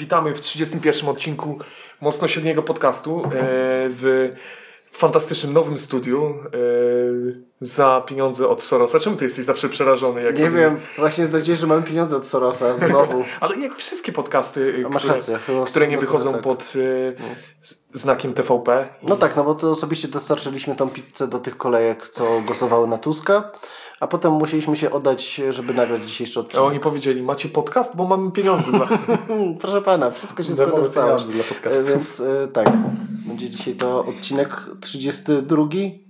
witamy w 31 odcinku Mocno Średniego Podcastu e, w fantastycznym nowym studiu e, za pieniądze od Sorosa. Czemu ty jesteś zawsze przerażony? Jak Nie wiem, właśnie zdradziłeś, że mamy pieniądze od Sorosa znowu. Ale jak wszystkie podcasty, e, A masz które, rację, które nie no wychodzą tak. pod z- znakiem TVP. No tak, no bo to osobiście dostarczyliśmy tą pizzę do tych kolejek, co głosowały na Tuska, a potem musieliśmy się oddać, żeby nagrać dzisiejszy A odcinek. oni powiedzieli, macie podcast, bo mamy pieniądze. Dla... Proszę pana, wszystko się składa w całość. pieniądze dla podcastu. E, Więc e, tak, będzie dzisiaj to odcinek 32,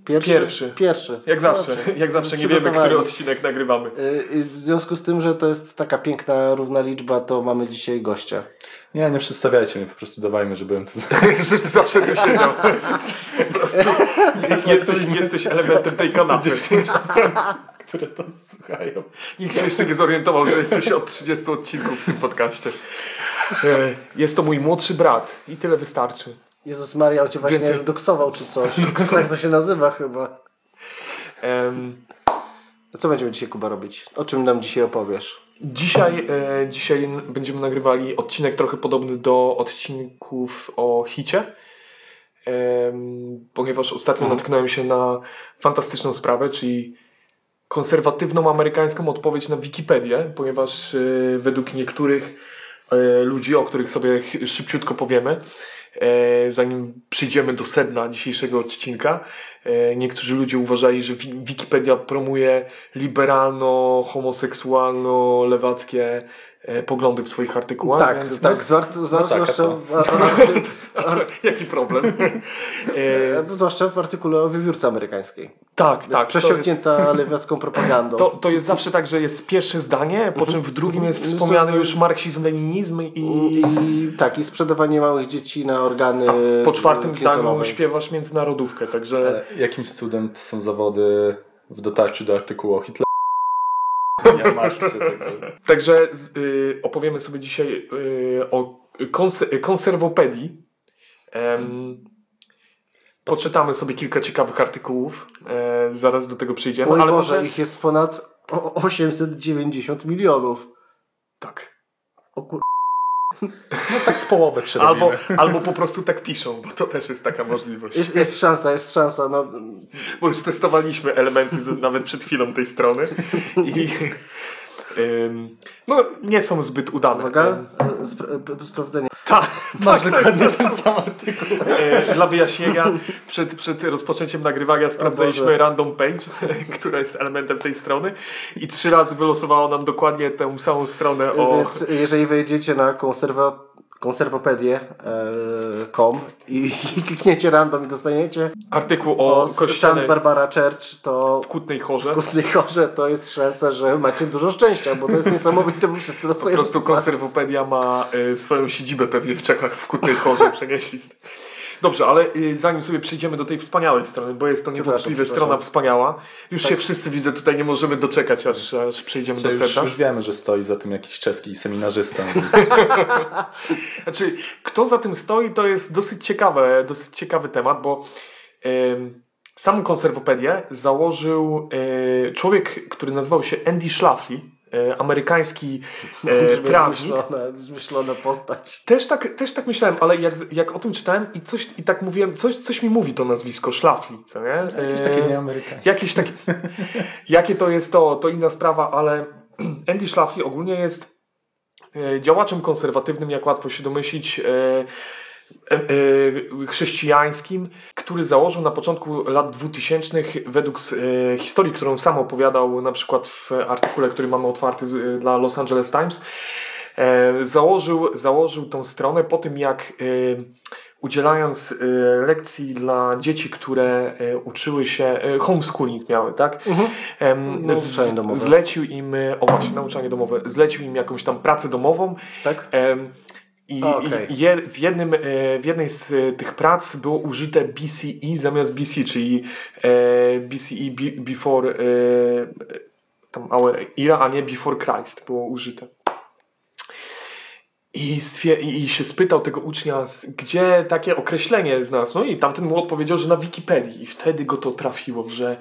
pierwszy? Pierwszy. Pierwszy. Jak zawsze, Dobrze. jak zawsze nie wiemy, który odcinek nagrywamy. E, i W związku z tym, że to jest taka piękna, równa liczba, to mamy dzisiaj gościa. Nie, nie przedstawiajcie mnie, po prostu dawajmy, że byłem tu. że ty zawsze tu siedział. Po prostu jesteś, jesteś elementem tej kanapy. Które to słuchają. Nikt się jeszcze nie zorientował, że jesteś od 30 odcinków w tym podcaście. E, Jest to mój młodszy brat i tyle wystarczy. Jezus Maria, on cię właśnie zdoksował czy coś. tak to się nazywa chyba. Em, Co będziemy dzisiaj, Kuba, robić? O czym nam dzisiaj opowiesz? Dzisiaj, e, dzisiaj będziemy nagrywali odcinek trochę podobny do odcinków o hicie. Em, ponieważ ostatnio natknąłem się na fantastyczną sprawę, czyli konserwatywną amerykańską odpowiedź na Wikipedię, ponieważ e, według niektórych e, ludzi, o których sobie szybciutko powiemy, e, zanim przejdziemy do sedna dzisiejszego odcinka, niektórzy ludzie uważali, że Wi- Wikipedia promuje liberalno-homoseksualno-lewackie poglądy w swoich artykułach. tak, więc, tak, zwłaszcza, tak, a zwłaszcza, w, a, A co, jaki problem? e, zwłaszcza w artykule o wiewiórce amerykańskiej. tak, Tak, tak. to jest- przesiąknięta lewacką propagandą. To, to jest zawsze tak, że jest pierwsze zdanie, po czym w drugim jest wspomniany już marksizm-leninizm i I tak, i sprzedawanie małych dzieci na organy po czwartym zdaniu śpiewasz międzynarodówkę, także Ale jakimś cudem to są zawody w dotarciu do artykułu o Hitlerze. Nie masz się tego. Także y, opowiemy sobie dzisiaj y, o konse- konserwopedii. Em, poczytamy sobie kilka ciekawych artykułów. E, zaraz do tego przyjdziemy. Oj ale Boże, może... ich jest ponad o- 890 milionów. Tak. O kur... No tak z połowy przerobimy. Albo, albo po prostu tak piszą, bo to też jest taka możliwość. jest, jest szansa, jest szansa. No, Bo już testowaliśmy elementy nawet przed chwilą tej strony. I no, nie są zbyt udane. uwaga, e, spra- p- sprawdzenie. Tak, Masz tak, to jest dokładnie ten sam artykuł. E, Dla wyjaśnienia, przed, przed rozpoczęciem nagrywania sprawdzaliśmy random page, która jest elementem tej strony i trzy razy wylosowało nam dokładnie tę samą stronę o... Więc jeżeli wejdziecie na konserwa, konserwopedię.com i, i klikniecie random i dostaniecie artykuł o o kościele Barbara Church, to w Kutnej Chorze. w Kutnej Chorze to jest szansa, że macie dużo szczęścia, bo to jest niesamowite, bo wszyscy Po prostu konserwopedia ma y, swoją siedzibę pewnie w Czechach, w Kutnej Chorze przenieśli. Dobrze, ale y, zanim sobie przejdziemy do tej wspaniałej strony, bo jest to niewątpliwie strona wspaniała, już się wszyscy widzę tutaj nie możemy doczekać, aż, aż przejdziemy do już, seta. już wiemy, że stoi za tym jakiś czeski seminarzysta. Więc Znaczy, kto za tym stoi, to jest dosyć ciekawe, dosyć ciekawy temat, bo em, samą konserwopedię założył e, człowiek, który nazywał się Andy Schlafly, amerykański e, Brzmi jak prawnik. zmyślona, zmyślona postać. Też tak, też tak myślałem, ale jak, jak o tym czytałem i coś i tak mówiłem, coś, coś mi mówi to nazwisko Schlafly, co nie? jakieś E, takie nieamerykańskie. Jakieś takie. Jakie to jest to, to inna sprawa, ale Andy Schlafly ogólnie jest e, działaczem konserwatywnym, jak łatwo się domyślić, e, e, e, chrześcijańskim, który założył na początku lat 2000 według e, historii, którą sam opowiadał na przykład w artykule, który mamy otwarty e, dla Los Angeles Times, e, założył, założył tą stronę po tym, jak e, udzielając e, lekcji dla dzieci, które e, uczyły się, e, homeschooling miały, tak? Nauczanie domowe. Zlecił im, e, o właśnie, nauczanie domowe, zlecił im jakąś tam pracę domową, Tak? I, okej. i je, w, jednym, e, w jednej z e, tych prac było użyte BCE zamiast BC, czyli e, BCE be, before e, tam our era, a nie before Christ było użyte. I, stwier- i, I się spytał tego ucznia, gdzie takie określenie znalazł. No i tamten mu odpowiedział, że na Wikipedii. I wtedy go to trafiło, że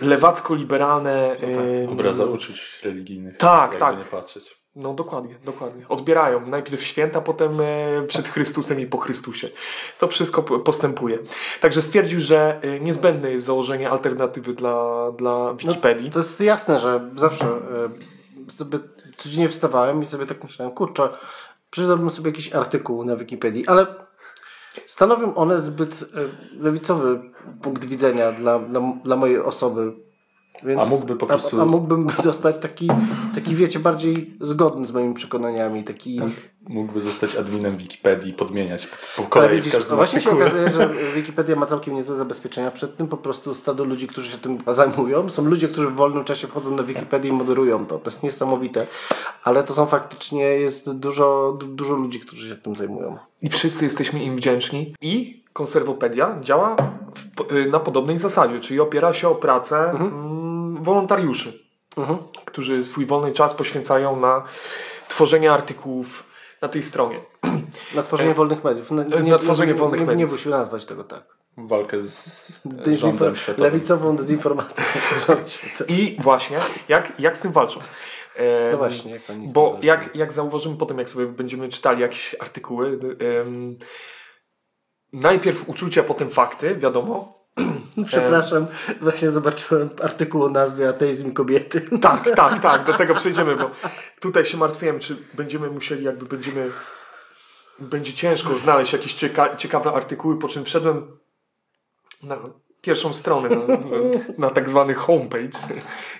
lewacko-liberalne... em, Obraza uczuć religijnych. Tak, tak. nie patrzeć. No dokładnie, dokładnie. Odbierają najpierw święta, potem e, przed Chrystusem i po Chrystusie. To wszystko postępuje. Także stwierdził, że e, niezbędne jest założenie alternatywy dla, dla Wikipedii. To jest jasne, że zawsze e, sobie codziennie wstawałem i sobie tak myślałem, kurczę, przeczytałbym sobie jakiś artykuł na Wikipedii, ale stanowią one zbyt lewicowy punkt widzenia dla, dla, dla mojej osoby. Więc, A mógłby po prostu- A, a mógłbym dostać taki, taki, wiecie, bardziej zgodny z moimi przekonaniami, taki... Mógłby zostać adminem Wikipedii podmieniać po, kolei w widzisz, każdym no właśnie się okazuje, że Wikipedia ma całkiem niezłe zabezpieczenia przed tym. Po prostu stado ludzi, którzy się tym zajmują. Są ludzie, którzy w wolnym czasie wchodzą na Wikipedię i moderują to. To jest niesamowite. Ale to są faktycznie, jest dużo, du- dużo ludzi, którzy się tym zajmują. I wszyscy jesteśmy im wdzięczni. I konserwopedia działa w, y, na podobnej zasadzie, czyli opiera się o pracę mm, wolontariuszy, Mhm. którzy swój wolny czas poświęcają na tworzenie artykułów na tej stronie. Na tworzenie wolnych mediów. No, Na tworzenie nie, wolnych nie, mediów. Nie się nazwać tego tak. Walkę z, Z z dezinfor- rządem światowym. lewicową dezinformacją. I właśnie, jak, jak z tym walczą? No właśnie, jak oni Bo walczą? jak, jak zauważymy potem, jak sobie będziemy czytali jakieś artykuły, em, najpierw uczucia, potem fakty, wiadomo. Przepraszam, właśnie zobaczyłem artykuł o nazwie Ateizm kobiety. Tak, tak, tak, do tego przejdziemy, bo tutaj się martwiłem, czy będziemy musieli, jakby będziemy, będzie ciężko znaleźć jakieś cieka ciekawe artykuły, po czym wszedłem na pierwszą stronę, na, na tak zwany homepage,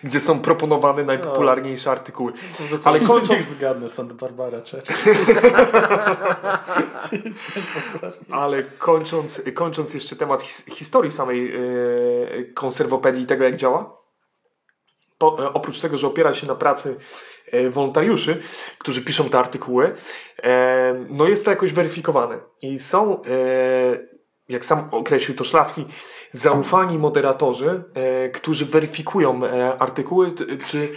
gdzie są proponowane najpopularniejsze artykuły. Ale kończąc, Niech zgadnę, Santa Barbara, cześć. Ale kończąc, kończąc jeszcze temat his, historii samej e, konserwopedii i tego, jak działa, po, e, oprócz tego, że opiera się na pracy e, wolontariuszy, którzy piszą te artykuły, no jest to jakoś weryfikowane. I są, jak sam określił to Szlafki, zaufani moderatorzy, którzy weryfikują artykuły, czy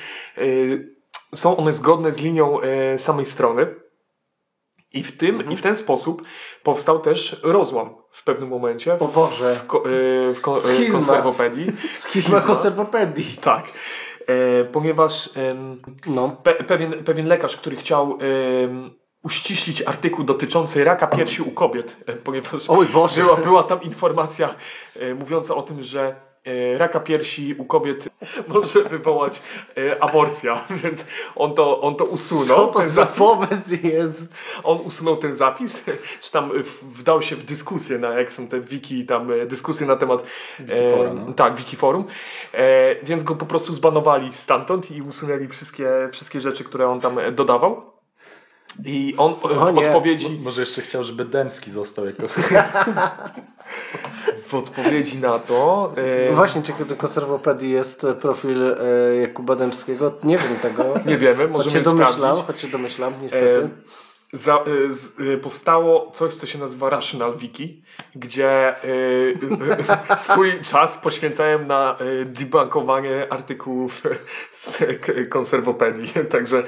są one zgodne z linią samej strony. I w, tym, I w ten sposób powstał też rozłam w pewnym momencie O Boże. w, ko, e, w ko, e, Schizma. konserwopedii. Schizma konserwopedii. Tak. E, ponieważ No. pe, pewien, pewien lekarz, który chciał em, uściślić artykuł dotyczący raka piersi u kobiet, e, ponieważ Oj Boże. była, była tam informacja mówiąca o tym, że raka piersi u kobiet może wywołać e, aborcja, więc on to, on to usunął. Co to za pomysł jest? On usunął ten zapis, czy tam w- wdał się w dyskusję, na, jak są te wiki, tam e, dyskusje na temat Wikiforum, e, no. tak, wikiforum, e, więc go po prostu zbanowali stamtąd i usunęli wszystkie, wszystkie rzeczy, które on tam e, dodawał. I on e, w odpowiedzi, Może jeszcze chciał, żeby Dębski został jako... w odpowiedzi na to No Właśnie, czy do konserwopedii jest profil e, Jakuba Dębskiego? Nie wiem tego. nie wiemy, Choć możemy się domyślam, choć się domyślam, niestety. E, za, e, z, e, powstało coś, co się nazywa Rational Wiki, gdzie e, e, swój czas poświęcałem na e, debunkowanie artykułów z konserwopedii. Także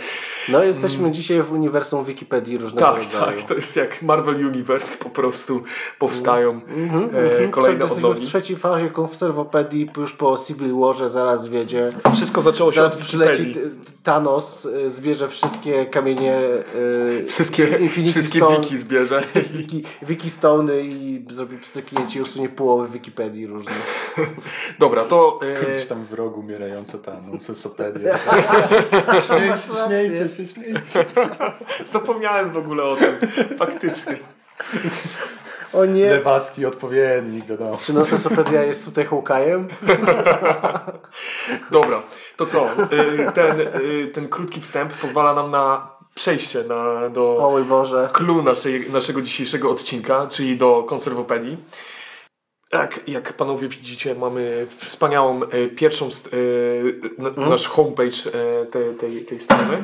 No, jesteśmy dzisiaj w uniwersum Wikipedii różnego mm. tak, rodzaju. tak, to jest jak Marvel Universe, po prostu powstają e, Mhm, kolejne Co, jesteśmy w odnogi. trzeciej fazie konserwopedii, już po Civil Warze zaraz wiedzie. Wszystko zaczęło się Zaraz od przyleci Wikipedii. t- Thanos, y, zbierze wszystkie kamienie y, Wszystkie, Infinity wszystkie Stone, wiki zbierze. Wiki, Wiki Stone i zrobi pstryknięcie i usunie połowę Wikipedii różnych. Dobra, to e, Gdzieś tam w rogu umierająca ta nonsensopedia. Śmiejcie rację. się, śmiejcie. zapomniałem w ogóle o tym. Faktycznie. O nie. Lewacki odpowiednik, wiadomo. Czy Nosensopedia jest tutaj Hawkeye'em? Dobra, to co? Y, Ten, y, ten krótki wstęp pozwala nam na przejście na, do O mój Boże. clue naszej, naszego dzisiejszego odcinka, czyli do konserwopedii. Jak, jak panowie widzicie, mamy wspaniałą e, pierwszą, e, n- nasz homepage e, tej, tej, tej strony,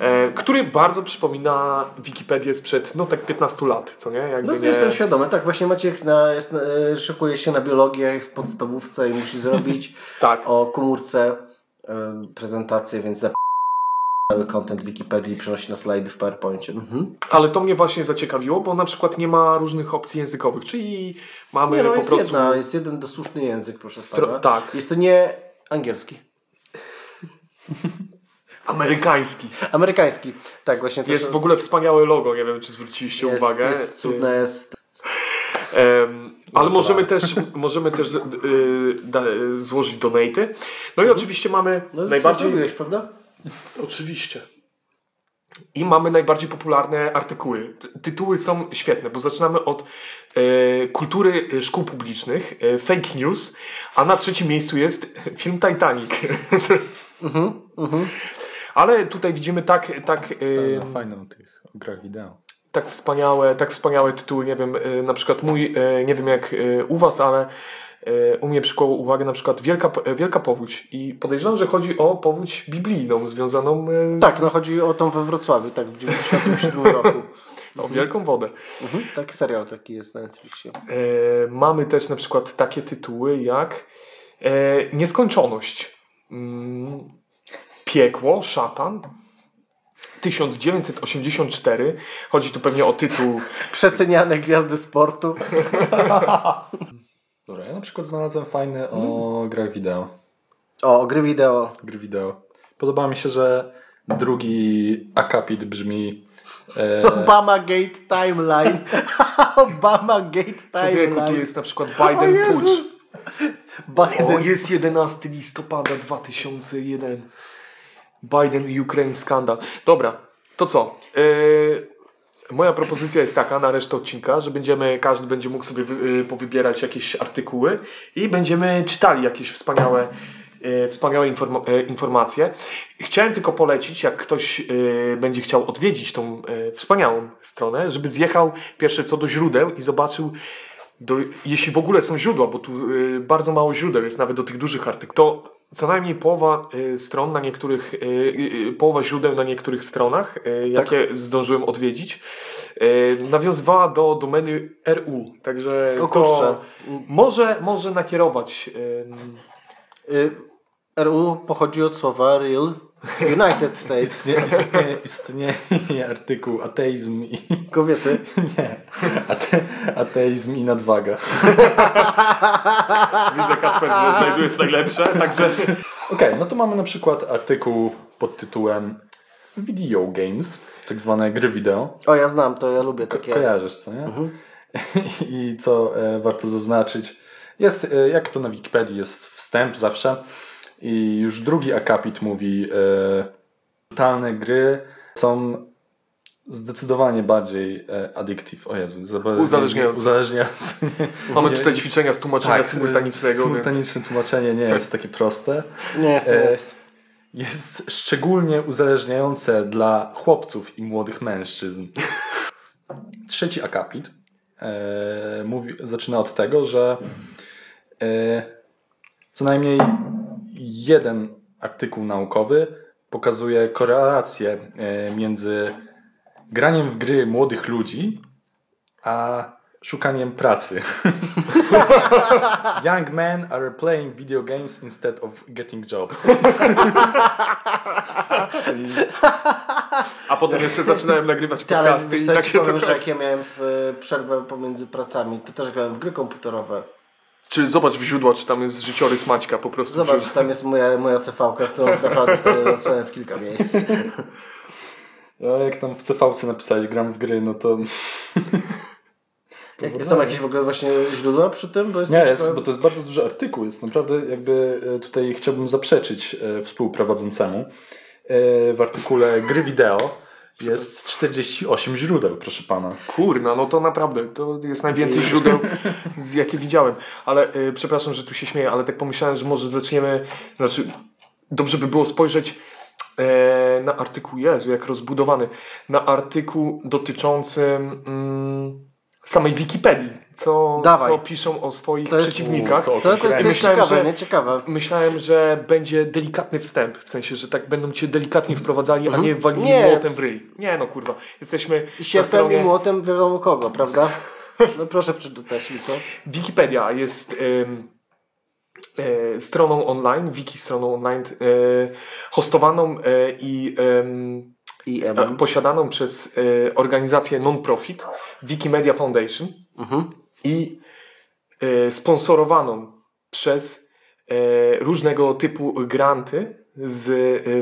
e, który bardzo przypomina Wikipedię sprzed no tak 15 lat, co nie? Jakby No nie... jestem świadomy, tak właśnie Maciek na, jest, e, szykuje się na biologię jest w podstawówce i musi zrobić Tak. o komórce e, prezentację, więc zap... cały content Wikipedii przenosi na slajdy w PowerPoincie. Mhm. Ale to mnie właśnie zaciekawiło, bo na przykład nie ma różnych opcji językowych, czyli mamy Nie no, po jest, prostu... jedna, jest jeden dosłuszny język, proszę Stro- pana. tak. Jest to nie angielski. Amerykański. Amerykański. Tak, właśnie Jest w ogóle wspaniałe logo, nie wiem czy zwróciliście jest, uwagę. Jest cudne, jest... Em, ale możemy też, możemy też y, da, złożyć donaty. No i oczywiście mamy No najbardziej... zrobiłeś, prawda? Oczywiście. I mamy najbardziej popularne artykuły. Ty- Tytuły są świetne, bo zaczynamy od e, kultury e, szkół publicznych, e, fake news, a na trzecim miejscu jest film Titanic. Ale tutaj widzimy tak, tak, e, o tych grach wideo. tak, wspaniałe, tak wspaniałe tytuły. Nie wiem, e, na przykład mój, e, nie wiem jak e, u Was, ale u mnie przykuło uwagę na przykład Wielka, e, Wielka Powódź. I podejrzewam, że chodzi o powódź biblijną związaną e, z Tak, no chodzi o tą we Wrocławiu, tak, w 97 roku. o Wielką Wodę. Mhm. Taki serial taki jest na Netflixie. E, mamy też na przykład takie tytuły jak e, Nieskończoność, mm, Piekło, Szatan, 1984. Chodzi tu pewnie o tytuł. Przeceniane gwiazdy sportu. Dobra, ja na przykład znalazłem fajny o grach wideo. O, gry wideo. Gry wideo. Podoba mi się, że drugi akapit brzmi e, Obama Gate Timeline. Obama Gate Człowieku, tu Timeline. jest na przykład Biden Jezus. Pucz. O, Biden. jest 11 listopada 2001. Biden Ukraine skandal. Dobra, to co? Yy, moja propozycja jest taka na resztę odcinka, że będziemy, każdy będzie mógł sobie wy, yy, powybierać jakieś artykuły i będziemy czytali jakieś wspaniałe, yy, wspaniałe inform- yy, informacje. Chciałem tylko polecić, jak ktoś będzie chciał odwiedzić tą wspaniałą stronę, żeby zjechał pierwsze co do źródeł i zobaczył do, jeśli w ogóle są źródła, bo tu y, bardzo mało źródeł jest nawet do tych dużych artykułów, to co najmniej połowa y, stron na niektórych, y, y, połowa źródeł na niektórych stronach, jakie zdążyłem odwiedzić, nawiązywała do domeny RU. Także O kurczę. może, może nakierować. RU pochodzi od słowa Real United States. istnieje, istnieje, istnieje artykuł ateizm i Kobiety. nie, ate, ateizm i nadwaga. Widzę, Kasper, że znajdujesz najlepsze, także Okej, no to mamy na przykład artykuł pod tytułem Video Games, tak zwane gry wideo. O, ja znam to, ja lubię takie. Kojarzysz, co nie? I co e, warto zaznaczyć, jest, e, jak to na Wikipedii, jest wstęp zawsze i już drugi akapit mówi e, brutalne gry są zdecydowanie bardziej e, addictive. O Jezu, Uzależniające. Uzależniające. mamy tutaj ćwiczenia z tłumaczenia tak, symultanicznego. Więc... Symultaniczne tłumaczenie nie jest takie proste. Nie, jest, E, jest. jest szczególnie uzależniające dla chłopców i młodych mężczyzn. Trzeci akapit e, mówi, zaczyna od tego, że e, co najmniej jeden artykuł naukowy pokazuje korelację e, między graniem w gry młodych ludzi a szukaniem pracy. Young men are playing video games instead of getting jobs. A potem jeszcze zaczynałem nagrywać Ty, ale podcasty wiesz i tak się to powiem, że kończy. jak ja miałem w, e, przerwę pomiędzy pracami, to też grałem w gry komputerowe. Czy zobacz w źródła, czy tam jest życiorys Maćka po prostu. Zobacz, źródłach. tam jest moja, moja CV, którą naprawdę wtedy w kilka miejsc. No, jak tam w CV napisałeś gram w gry, no to Jak, są jakieś w ogóle właśnie źródła przy tym? Bo nie jestem jest, bo to jest bardzo duży artykuł. Jest naprawdę jakby e, tutaj chciałbym zaprzeczyć e, współprowadzącemu. E, W artykule gry wideo jest 48 źródeł, proszę pana. Kurna, no to naprawdę, to jest najwięcej źródeł, z jakie widziałem. Ale y, przepraszam, że tu się śmieję, ale tak pomyślałem, że może zaczniemy, znaczy dobrze by było spojrzeć e, na artykuł, Jezu, jak rozbudowany, na artykuł dotyczący mm, samej Wikipedii, co, Dawaj. co piszą o swoich To jest- przeciwnikach. co- To, to jest, to jest Myślałem, ciekawe, że- nie? Ciekawe. Myślałem, że będzie delikatny wstęp, w sensie, że tak będą cię delikatnie wprowadzali, a nie walili Nie. młotem w ryj. Nie no kurwa, jesteśmy I i stronie... młotem wiadomo kogo, prawda? No proszę przeczytać mi to. Wikipedia jest em, e, stroną online, wiki stroną online, e, hostowaną e, i em, I e, posiadaną przez e, organizację non-profit Wikimedia Foundation Mhm. i e, sponsorowaną przez różnego typu granty z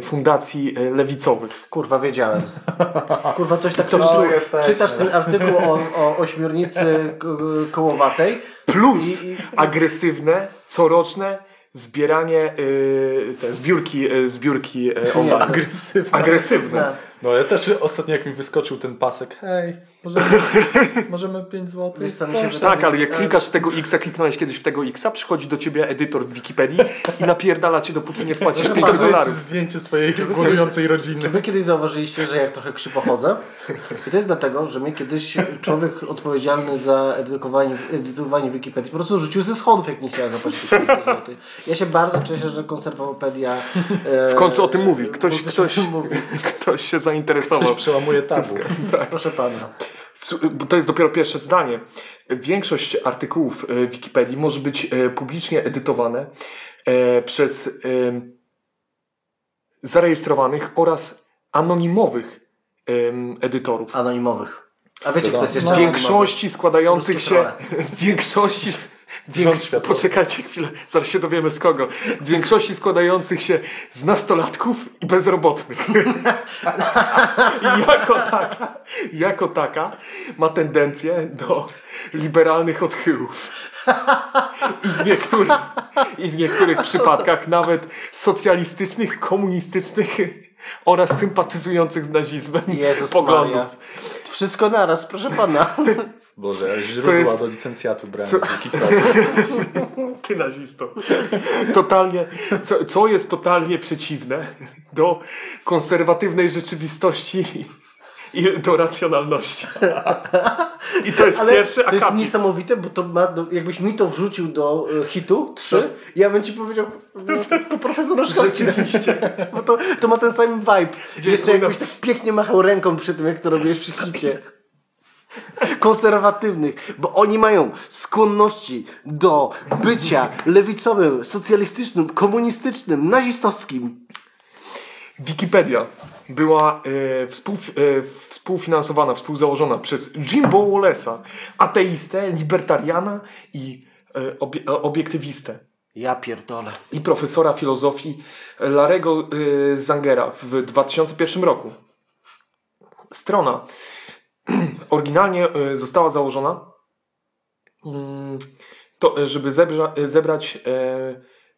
fundacji lewicowych. Kurwa, wiedziałem. Kurwa, coś tak To jesteśmy. Czytasz ten artykuł o, o ośmiornicy ko- kołowatej. Plus I- i- agresywne, coroczne zbieranie, te zbiórki, zbiórki. Agresywne. Agresywne. No ja też ostatnio jak mi wyskoczył ten pasek, hej, możemy, możemy 5 zł? Wiesz, co mi się wydaje? Tak, ale jak klikasz w tego X, kliknąłeś kiedyś w tego X, przychodzi do ciebie edytor w Wikipedii i napierdala cię, dopóki nie wpłacisz 5 Pokazuje ci dolarów. zdjęcie swojej głodującej rodziny. Czy wy kiedyś zauważyliście, że jak trochę krzywo chodzę? I to jest dlatego, że mnie kiedyś człowiek odpowiedzialny za edytowanie, edytowanie Wikipedii po prostu rzucił ze schodów, jak nie chciałem zapłacić tych 5 zł. Ja się bardzo cieszę, że konserwopedia e, W końcu o tym mówi. Ktoś, ktoś, ktoś, o tym mówi. ktoś się zainteresował. Ktoś przełamuje tabu. Proszę pana. To jest dopiero pierwsze zdanie. Większość artykułów e, Wikipedii może być e, publicznie edytowane e, przez zarejestrowanych oraz anonimowych edytorów. Anonimowych. A wiecie, kto jest W jeszcze anonimowy? większości składających się. W większości. Z, Rząd więks- światowy. poczekajcie chwilę, zaraz się dowiemy z kogo. W większości składających się z nastolatków i bezrobotnych. Jako taka, jako taka ma tendencję do liberalnych odchyłów. I w niektórych, i w niektórych przypadkach nawet socjalistycznych, komunistycznych oraz sympatyzujących z nazizmem Jezus poglądów. Maria. Wszystko naraz, proszę pana. Boże, ja źródła jest- do licencjatu brałem co- z Wikipedii. Ty nazisto. Totalnie, co, co jest totalnie przeciwne do konserwatywnej rzeczywistości i do racjonalności. I to jest Ale pierwszy to jest akapit. niesamowite, bo to ma, do, jakbyś mi to wrzucił do e, hitu 3, ja bym ci powiedział, no, profesor Oszkowski. Bo to, to ma ten sam vibe. Gdzie Jeszcze jakbyś tak pięknie machał ręką przy tym, jak to robiłeś przy hicie. Konserwatywnych, bo oni mają skłonności do bycia lewicowym, socjalistycznym, komunistycznym, nazistowskim. Wikipedia była e, współ, e, współfinansowana, współzałożona przez Jimbo Wallace'a, ateistę, libertariana i e, obie, e, obiektywistę. Ja pierdolę. i profesora filozofii Larego y, Zangera w 2001 roku. Strona oryginalnie y, została założona, mm, to, y, żeby zebra, y, zebrać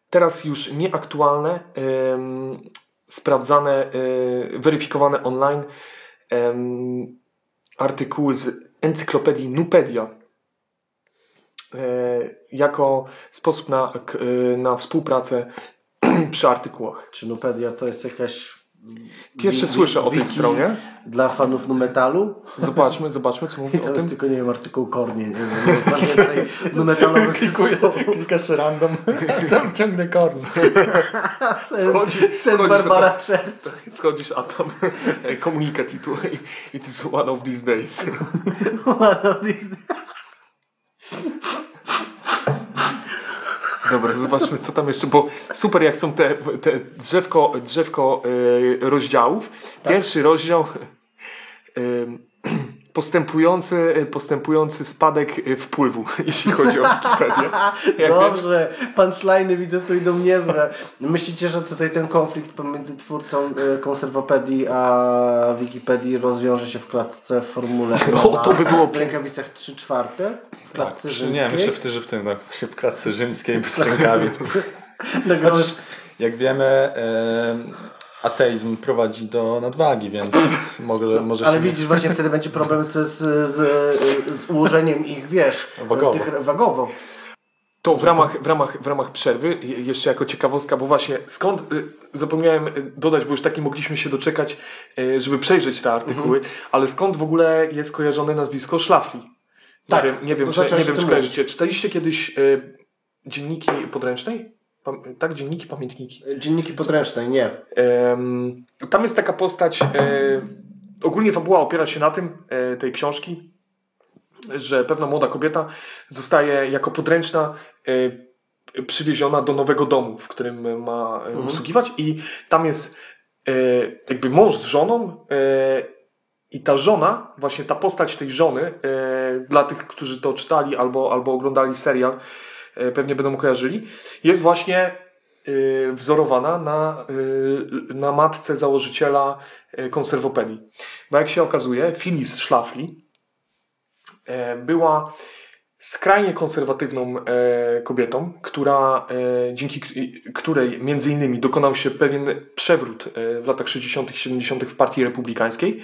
teraz już nieaktualne, sprawdzane, weryfikowane online artykuły z encyklopedii Nupedia e, jako sposób na, e, na współpracę przy artykułach. Czy Nupedia to jest jakaś... Pierwsze wi- słyszę o tej stronie. Dla fanów nu metalu? Zobaczmy, zobaczmy, co I mówi o jest tym. tylko, nie wiem, artykuł kornie, nie wiem, jest więcej nu metalowych Klikuję, klikasz random, tam ciągnie korn. Sen, Wchodzi- sen wchodzisz Barbara Church. Wchodzisz, a tam e, komunikat i tu it is one of these days. One of these- Dobra, zobaczmy, co tam jeszcze, bo super jak są te, te drzewko, drzewko e, rozdziałów. Pierwszy rozdział e, postępujący, postępujący spadek e, wpływu, jeśli chodzi o Wikipedię. Dobrze, punchline'y widzę tu idą niezłe. Myślicie, że tutaj ten konflikt pomiędzy twórcą e, konserwopedii a Wikipedii rozwiąże się w klatce w formule O, to by było w rękawicach 3 czwarte w klatce Tak, rzymskiej? nie, myślę że w tym, no, właśnie w klatce rzymskiej bez rękawic. Chociaż jak wiemy, e, ateizm prowadzi do nadwagi, więc może, może Ale widzisz, właśnie wtedy będzie problem z, z, z, z ułożeniem ich, wiesz, Wagowo. Tych, wagowo. To w ramach, w, ramach, w ramach przerwy, je- jeszcze jako ciekawostka, bo właśnie skąd y, zapomniałem y, dodać, bo już taki mogliśmy się doczekać, y, żeby przejrzeć te artykuły, Mhm. ale skąd w ogóle jest kojarzone nazwisko Szlafli? Tak, nie wiem, nie wiem, czy, nie wiem czy kojarzycie. Czytaliście kiedyś y, dzienniki podręcznej? Tak, dzienniki, pamiętniki. Dzienniki podręcznej, nie. Tam jest taka postać, e, ogólnie fabuła opiera się na tym, e, tej książki, że pewna młoda kobieta zostaje jako podręczna e, przywieziona do nowego domu, w którym ma e, usługiwać i tam jest e, jakby mąż z żoną e, i ta żona, właśnie ta postać tej żony, e, dla tych, którzy to czytali albo, albo oglądali serial, e, pewnie będą kojarzyli, jest właśnie e, wzorowana na, y, na matce założyciela konserwopedii. Bo jak się okazuje, Phyllis Schlafly e, była skrajnie konserwatywną e, kobietą, która, e, dzięki której między innymi dokonał się pewien przewrót e, w latach 60. i 70. w partii republikańskiej.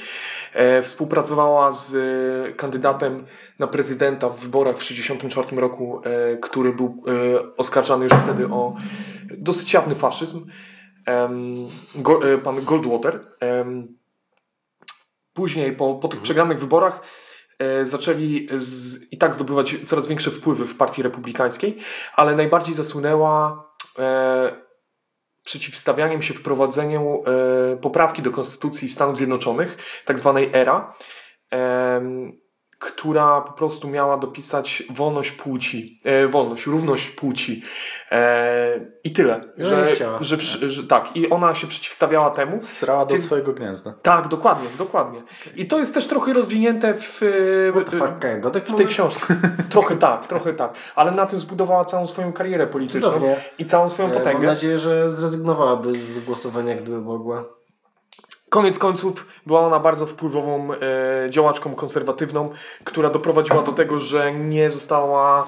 E, współpracowała z e, kandydatem na prezydenta w wyborach w 64 roku, e, który był oskarżany już wtedy o dosyć jawny faszyzm. Go, pan Goldwater. Później po, po tych przegranych wyborach zaczęli z, i tak zdobywać coraz większe wpływy w partii republikańskiej, ale najbardziej zasłynęła e, przeciwstawianiem się wprowadzeniu e, poprawki do Konstytucji Stanów Zjednoczonych, tak zwanej ERA, która po prostu miała dopisać wolność płci, e, wolność, równość płci e, i tyle. No Że, chciała. że, przy- że, tak, i ona się przeciwstawiała temu. Srała do Ty- swojego gniazda. Tak, dokładnie, dokładnie. I to jest też trochę rozwinięte w, e, What the fuck, w tej książce. Trochę tak, trochę tak. Ale na tym zbudowała całą swoją karierę polityczną Cudownie. i całą swoją E, Mam potęgę. nadzieję, że zrezygnowałaby z głosowania, gdyby mogła. Koniec końców była ona bardzo wpływową e, działaczką konserwatywną, która doprowadziła do tego, że nie została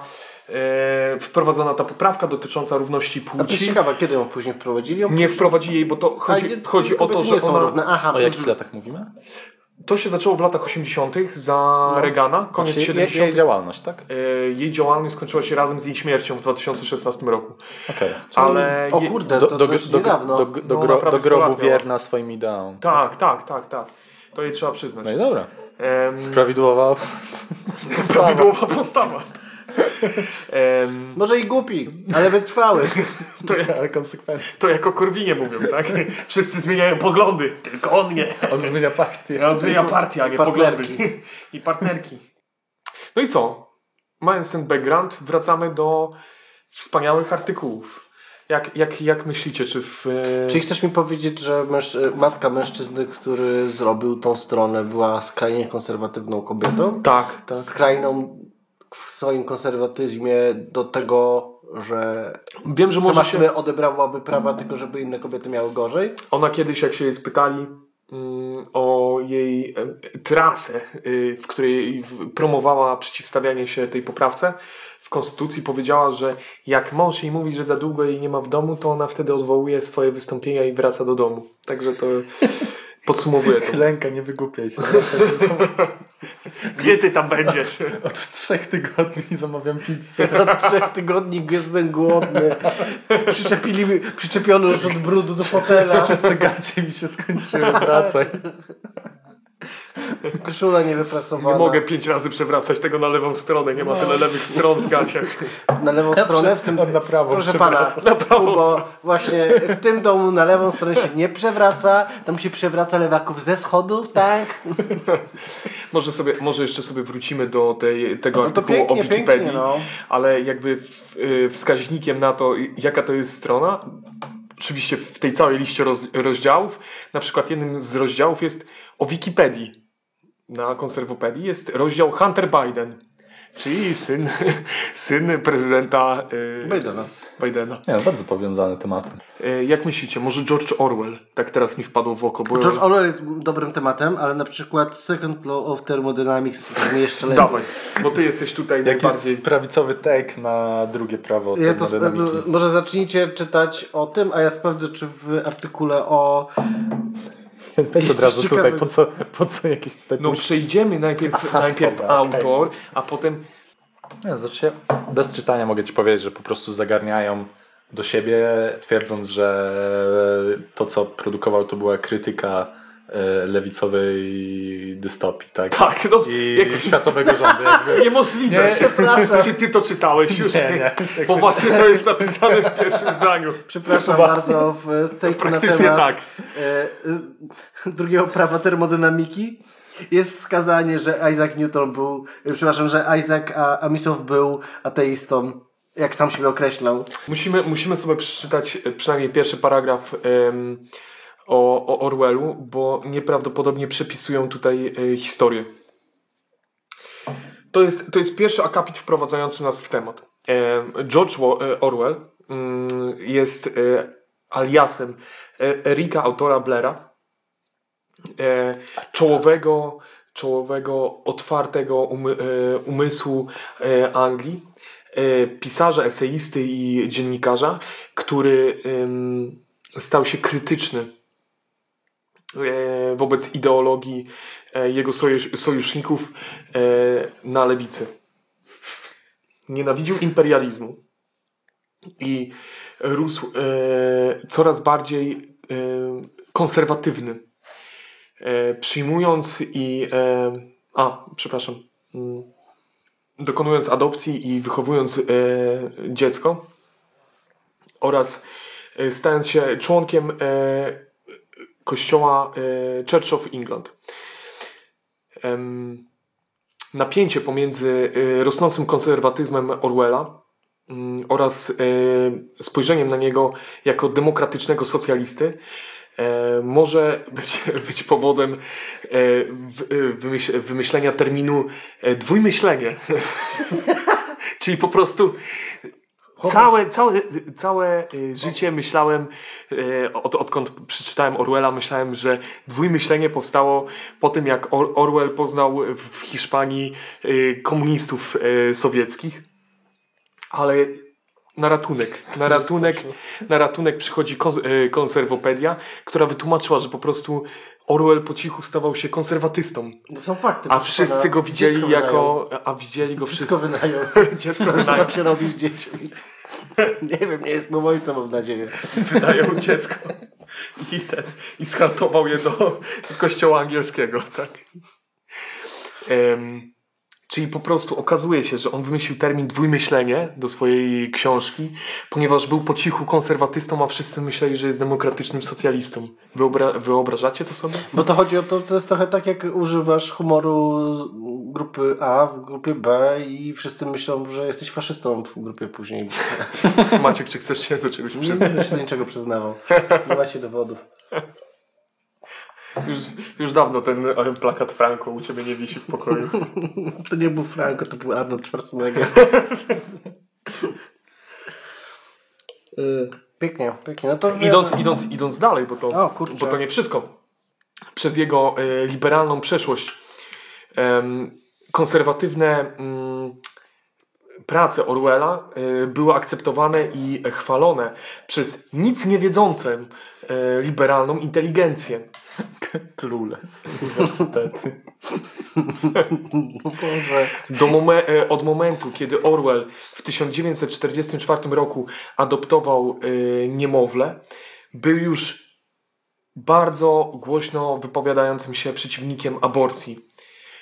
e, wprowadzona ta poprawka dotycząca równości A to jest płci. ciekawe, kiedy ją później wprowadzili? Ją Nie wprowadzili jej, bo to A, chodzi, nie- chodzi o to, że nie są ona, równe. Aha, O jakich latach mówimy? To się zaczęło w latach 80. za Reagana, koniec Znaczy, jej, 70. jej działalność, tak? E, Jej działalność skończyła się razem z jej śmiercią w 2016 roku. Okej. Ale O je- kurde, Do, to do, dość do, niedawno. do, do, No, gro, naprawdę do 100 grobu wierna swoim ideałom. Tak, tak, tak, tak. To jej trzeba przyznać. No i dobra. Em, Prawidłowa prawidłowa postawa. Em, Może i głupi, ale wytrwały. to, jak, ale konsekwentnie. to jako Korwinie mówią, tak? Wszyscy zmieniają poglądy, tylko on nie. On zmienia partię. On zmienia partię, a nie partnerki. poglądy. I partnerki. No i co? Mając ten background, wracamy do wspaniałych artykułów. Jak, jak, jak myślicie, czy w... e, Czyli chcesz mi powiedzieć, że męż- matka mężczyzny, który zrobił tą stronę, była skrajnie konserwatywną kobietą? Tak, tak. Skrajną w swoim konserwatyzmie do tego, że Wiem, że sama się... odebrałaby prawa tylko, żeby inne kobiety miały gorzej? Ona kiedyś, jak się jej spytali mm, o jej e, trasę, y, w której promowała przeciwstawianie się tej poprawce w Konstytucji, powiedziała, że jak mąż jej mówi, że za długo jej nie ma w domu, to ona wtedy odwołuje swoje wystąpienia i wraca do domu. Także to podsumowuje to. Klęka, nie wygłupiaj się. Gdzie ty tam będziesz? Od trzech tygodni zamawiam pizzę. Od trzech tygodni jestem głodny. Przyczepili mi, przyczepiono już od brudu do fotela. Czyste gacie mi się skończyły, wracaj. Koszula niewyprasowana. Nie mogę pięć razy przewracać tego na lewą stronę, nie ma tyle lewych stron w gaciach. Na lewą stronę w tym... On na prawą Proszę pana, na prawo, bo właśnie w tym domu na lewą stronę się nie przewraca, tam się przewraca lewaków ze schodów, tak? Może, sobie, może jeszcze sobie wrócimy do tej, tego No artykułu pięknie, o Wikipedii, pięknie, no. ale jakby y, wskaźnikiem na to, y, jaka to jest strona, oczywiście w tej całej liście roz, rozdziałów, na przykład jednym z rozdziałów jest o Wikipedii. Na konserwopedii jest rozdział Hunter Biden, czyli syn, syn prezydenta y, Bidena. Bidena. Nie, no, bardzo powiązane tematem. Y, jak myślicie, może George Orwell? Tak teraz mi wpadło w oko. Bo George Orwell jest dobrym tematem, ale na przykład Second Law of Thermodynamics brzmi jeszcze lepiej. Dawaj, bo ty jesteś tutaj Jak najbardziej... jest prawicowy take na drugie prawo Ja to może zacznijcie czytać o tym, a ja sprawdzę, czy w artykule o Weź od Jest razu coś tutaj, po co, po co jakieś tutaj No przejdziemy najpierw, najpierw dobra, autor, a potem Nie, znaczy bez czytania mogę ci powiedzieć, że po prostu zagarniają do siebie, twierdząc, że to, co produkował, to była krytyka e, lewicowej dystopii, tak? tak, no I jak, światowego rządu. Jakby. niemożliwe. Nie. Przepraszam. Czy ty to czytałeś już? Nie, nie. Bo właśnie to jest napisane w pierwszym zdaniu. Przepraszam Właśnie. bardzo, w tej na Praktycznie temat tak. e, e, drugiego prawa termodynamiki jest wskazanie, że Isaac Newton był, e, przepraszam, że Isaac Amisow był ateistą, jak sam siebie określał. Musimy, musimy sobie przeczytać e, przynajmniej pierwszy paragraf em, o, o Orwellu, bo nieprawdopodobnie przepisują tutaj e, historię. To jest, to jest pierwszy akapit wprowadzający nas w temat. Em, George e, Orwell mm, jest e, aliasem e, Erika, autora Blaira, e, czołowego, czołowego otwartego e, umysłu e, Anglii, e, pisarza, eseisty i dziennikarza, który stał się krytyczny e, wobec ideologii e, jego sojusz, sojuszników na lewicy. Nienawidził imperializmu i rósł coraz bardziej konserwatywny. E, przyjmując i. E, a, przepraszam. Mm, dokonując adopcji i wychowując e, dziecko oraz stając się członkiem kościoła Church of England. Napięcie pomiędzy rosnącym konserwatyzmem Orwella mm, oraz spojrzeniem na niego jako demokratycznego socjalisty może być, być powodem e, e, wymyśl, wymyślenia terminu e, dwójmyślenie. Czyli po prostu Całe, całe, całe życie myślałem, od, odkąd przeczytałem Orwella, myślałem, że dwójmyślenie powstało po tym, jak Or Orwell poznał w Hiszpanii komunistów sowieckich. Ale na ratunek, na ratunek, na ratunek przychodzi y, konserwopedia, która wytłumaczyła, że po prostu Orwell po cichu stawał się konserwatystą. To są fakty. A wszyscy go widzieli jako. A widzieli go wszyscy. Dziecko wynają. Dziecko Co nam się robi z dziećmi? Nie wiem, nie jest moim ojcem, mam nadzieję. wydają dziecko i, ten, i je do, kościoła angielskiego, tak? Em, czyli po prostu okazuje się, że on wymyślił termin dwójmyślenie do swojej książki, ponieważ był po cichu konserwatystą, a wszyscy myśleli, że jest demokratycznym socjalistą. Wyobra wyobrażacie to sobie? Bo to chodzi o to, to jest trochę tak, jak używasz humoru grupy A w grupie B i wszyscy myślą, że jesteś faszystą w grupie później. Maciek, czy chcesz się do czegoś Nie przyznać? będę się do niczego przyznawał. Nie macie dowodów. Już, już dawno ten e, plakat Franco u ciebie nie wisi w pokoju. To nie był Franco, to był Arnold Schwarzenegger. Pięknie, pięknie. No to Idąc, idąc, idąc dalej, bo to, O, bo to nie wszystko. Przez jego e, liberalną przeszłość em, konserwatywne mm, prace Orwella e, były akceptowane i chwalone przez nic niewiedzącą liberalną inteligencję. Clueless uniwersytety. No Boże. Do momen- e, od momentu, kiedy Orwell w 1944 roku adoptował e, niemowlę, był już bardzo głośno wypowiadającym się przeciwnikiem aborcji,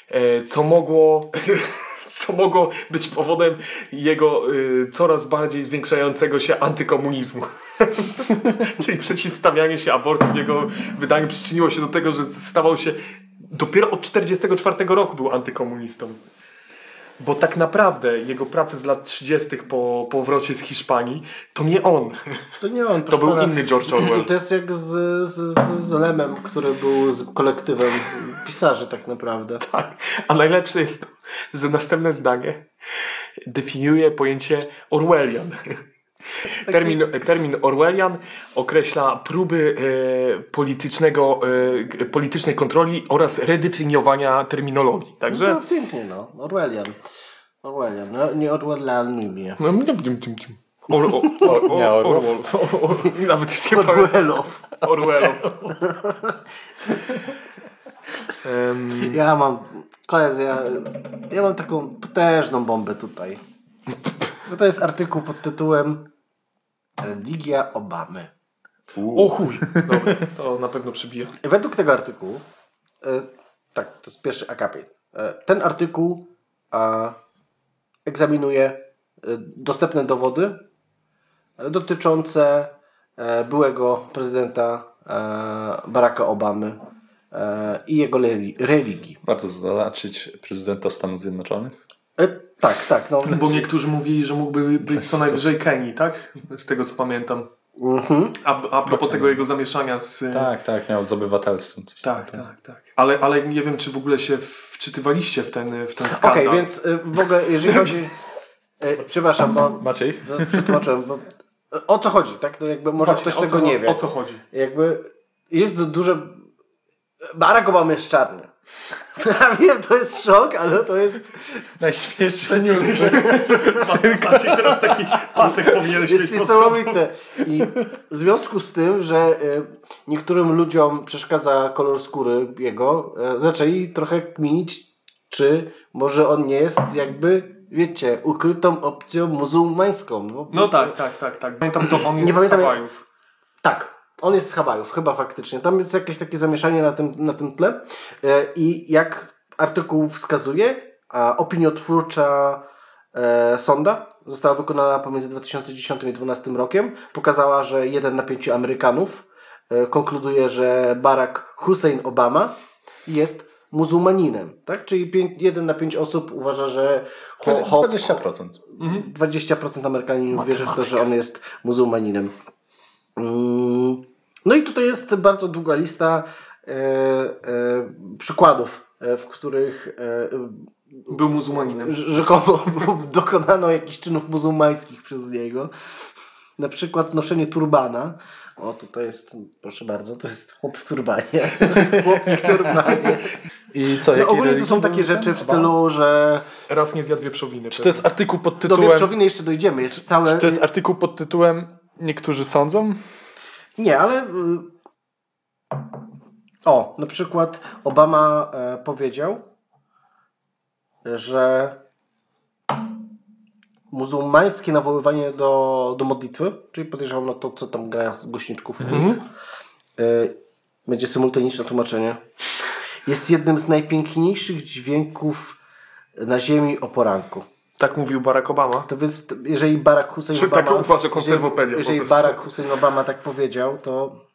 e, co mogło, co mogło być powodem jego coraz bardziej zwiększającego się antykomunizmu. Czyli przeciwstawianie się aborcji w jego wydaniu przyczyniło się do tego, że stawał się dopiero od 1944 roku był antykomunistą. Bo tak naprawdę jego prace z lat 30. po powrocie z Hiszpanii to nie on. To nie on, To był pana. inny George Orwell. To jest jak z, z, z Lemem, który był z kolektywem pisarzy tak naprawdę. Tak. A najlepsze jest to, że następne zdanie definiuje pojęcie Orwellian. Termin, termin Orwellian określa próby e, politycznego, e, politycznej kontroli oraz redefiniowania terminologii. Także. No to pięknie, no. Orwellian. Orwellian. No, nie Orwellian nie. No, tym, tym, tym, tym. Or, o, o, o, Nie, Orwell. Orwell. Nawet już nie pamiętam. Orwellow. Orwellow. Em, Ja mam, koledzy, ja, ja mam taką potężną bombę tutaj. Bo to jest artykuł pod tytułem Religia Obamy. o chuj! Dobra, to na pewno przybija. Według tego artykułu, e, tak, to jest pierwszy akapit. E, ten artykuł e, egzaminuje e, dostępne dowody e, dotyczące e, byłego prezydenta e, Baracka Obamy e, i jego reli- religii. Warto zaznaczyć prezydenta Stanów Zjednoczonych. Tak, tak. No, Bo niektórzy mówili, że mógłby być co najwyżej Kenii, tak? Z tego co pamiętam. Mhm. A, a propos tego jego zamieszania z. Tak, tak, miał z obywatelstwem. Coś tak, tak. tak. Ale, ale nie wiem, czy w ogóle się wczytywaliście w ten, w ten Okej, skandal. więc e, w ogóle jeżeli chodzi... E, przepraszam, bo Maciej? no, przetłumaczyłem, bo O co chodzi, tak? To jakby może Właśnie, ktoś tego co, nie wie. O co chodzi? Jakby jest duże... Barack Obama jest czarny. Ja wiem, to jest szok, ale to jest, Najśmieszsze newsy. Macie teraz taki pasek powinieneś jest niesamowite. I w związku z tym, że y, niektórym ludziom przeszkadza kolor skóry jego, y, zaczęli trochę kminić, czy może on nie jest jakby, wiecie, ukrytą opcją muzułmańską. Bo, No tak, tak, tak, tak. Pamiętam to, on jest Nie pamiętam, z jak- Hawajów. Tak. On jest z Hawajów, chyba faktycznie. Tam jest jakieś takie zamieszanie na tym, na tym tle. E, I jak artykuł wskazuje, a opiniotwórcza e, sonda została wykonana pomiędzy 2010 i 2012 rokiem. Pokazała, że jeden na pięciu Amerykanów e, konkluduje, że Barack Hussein Obama jest muzułmaninem. Tak? Czyli pię- jeden na pięć osób uważa, że ho, ho, 20%. 20% Amerykaninów wierzy w to, że on jest muzułmaninem. Mm, No i tutaj jest bardzo długa lista e, e, przykładów, e, w których e, Był muzułmaninem. rz- rzekomo dokonano jakichś czynów muzułmańskich przez niego. Na przykład noszenie turbana. O, tutaj jest, proszę bardzo, to jest chłop w turbanie. chłop w turbanie. I co, No, ogólnie to są takie rzeczy w stylu, że Raz nie zjadł wieprzowiny. Czy to jest artykuł pod do tytułem... wieprzowiny jeszcze dojdziemy. Jest całe... Czy to jest artykuł pod tytułem Niektórzy sądzą? Nie, ale. y, O, na przykład Obama e, powiedział, że muzułmańskie nawoływanie do, do modlitwy, czyli podejrzewam na to, co tam grają z głośniczków, Mhm. y, będzie symultaniczne tłumaczenie, jest jednym z najpiękniejszych dźwięków na ziemi o poranku. Tak mówił Barack Obama. To więc, jeżeli Barack Hussein Czy Obama... tak uważa konserwopedia Jeżeli, jeżeli. Barack Hussein Obama tak powiedział, to...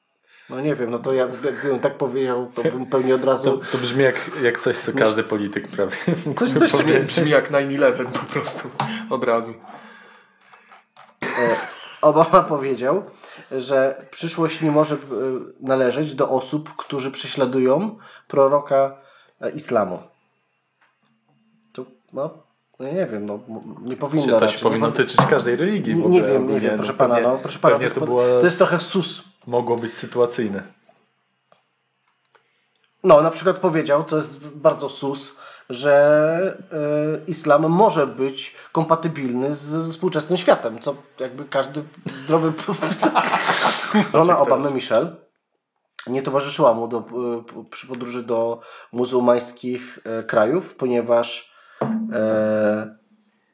No nie wiem, no to ja gdybym tak powiedział, to bym pewnie od razu... To, to brzmi jak, jak coś, co każdy polityk prawie Coś, coś Brzmi, brzmi jak 9-11 po prostu. Od razu. Obama powiedział, że przyszłość nie może e, należeć do osób, którzy prześladują proroka e, islamu. To, no, no nie wiem, no, nie powinno To raczej. się powinno nie, tyczyć każdej religii. nie, nie wiem, nie wiem, proszę pana, no, proszę pana, to jest, to, to jest trochę sus. mogło być sytuacyjne. No, na przykład powiedział, co jest bardzo sus, że e, islam może być kompatybilny z współczesnym światem, co jakby każdy zdrowy... Żona Obamy, Michelle, nie towarzyszyła mu do, p- przy podróży do muzułmańskich e, krajów, ponieważ e,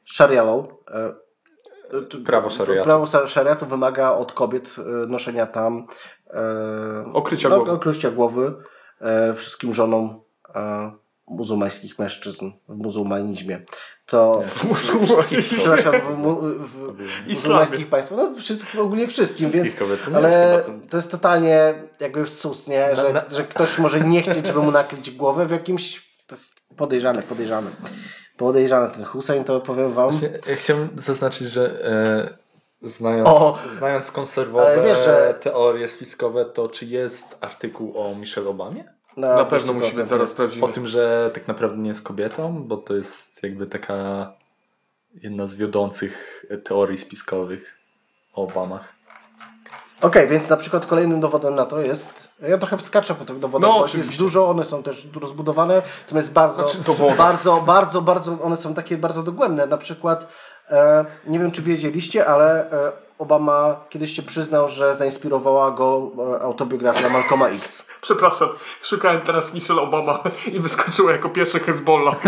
Sharia law, e, t- Prawo szariatu. prawo szariatu wymaga od kobiet e, noszenia tam e, Okrycia no, głowy. okrycia głowy e, wszystkim żonom e, muzułmańskich mężczyzn w muzułmanizmie. To przepraszam, w, mu, w muzułmańskich państwach, no wszystkim, ogólnie wszystkim, więc, ale to- jest totalnie jakby sus, nie? Że, na- że ktoś może nie chcieć, żeby mu nakryć głowę w jakimś, to jest podejrzane, podejrzane. Podejrzany ten Hussein, to powiem wam. Ja chciałem zaznaczyć, że e, znając, O! znając konserwowe wiesz, że- teorie spiskowe, to czy jest artykuł o Michelle Obamie? Na pewno 200% musimy zaraz sprawdzić. O tym, że tak naprawdę nie jest kobietą, bo to jest jakby taka jedna z wiodących teorii spiskowych o Obamach. Okej, więc na przykład kolejnym dowodem na to jest. Ja trochę wskaczę po tych dowodach, No, bo jest dużo, one są też rozbudowane, natomiast bardzo, Znaczy, bardzo, bardzo, bardzo, one są takie bardzo dogłębne. Na przykład, e, nie wiem czy wiedzieliście, ale e, Obama kiedyś się przyznał, że zainspirowała go e, autobiografia Malcolma X. Przepraszam, szukałem teraz Michelle Obama i wyskoczyła jako pierwsze Hezbollah.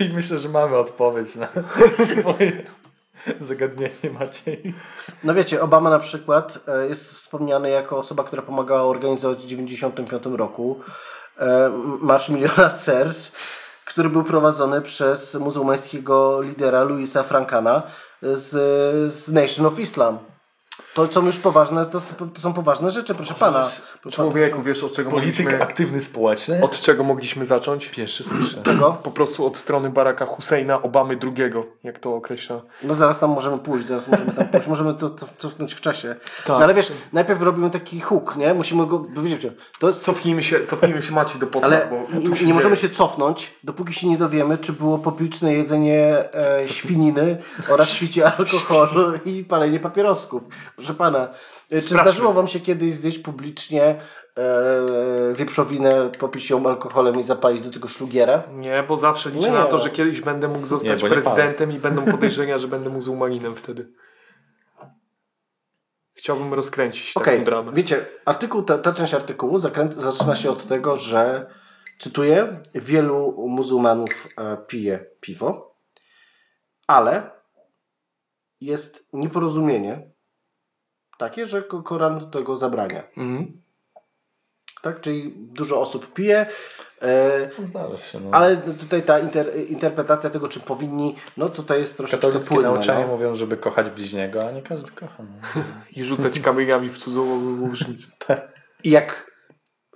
I myślę, że mamy odpowiedź na twoje zagadnienie, Maciej. No wiecie, Obama na przykład e, jest wspomniany jako osoba, która pomagała organizować w 1995 roku e, Marsz Miliona Serc, który był prowadzony przez muzułmańskiego lidera Louisa Frankana z, z Nation of Islam. To są już poważne, to, to są poważne rzeczy, proszę pana. Proszę Człowieku, wiesz od czego Polityk mogliśmy... aktywny społeczny? Od czego mogliśmy zacząć? Pierwszy słyszę. Czego? Po prostu od strony Baracka Husseina Obamy II, jak to określa. No zaraz tam możemy pójść, zaraz możemy tam pójść, możemy to, to cofnąć w czasie. Tak. No ale wiesz, najpierw robimy taki hook, nie? Musimy go, wiecie, to jest Cofnijmy się, cofnijmy się Maciej do podstaw, Ale bo nie, możemy się cofnąć, dopóki się nie dowiemy, czy było publiczne jedzenie e, świniny oraz picie alkoholu i palenie papierosków. Proszę pana, e, czy Sprawdźmy. zdarzyło wam się kiedyś zjeść publicznie e, wieprzowinę, popić ją alkoholem i zapalić do tego szlugierę? Nie, bo zawsze liczę Nie, na to, no. że kiedyś będę mógł zostać nie prezydentem i będą podejrzenia, że będę muzułmaninem wtedy. Chciałbym rozkręcić Okej, taką dramę. wiecie, artykuł, ta, ta część artykułu zakręt, zaczyna się od tego, że cytuję, wielu muzułmanów e, pije piwo, ale jest nieporozumienie takie, że Ko- Koran tego zabrania. Mhm. Tak? Czyli dużo osób pije, e, Zdarza się. No. ale tutaj ta inter, interpretacja tego, czy powinni, no tutaj jest troszeczkę Katolickie płynna. nauczania No. mówią, żeby kochać bliźniego, a nie każdy kocha. No. I rzucać kamieniami w cudzą łużnicę. I jak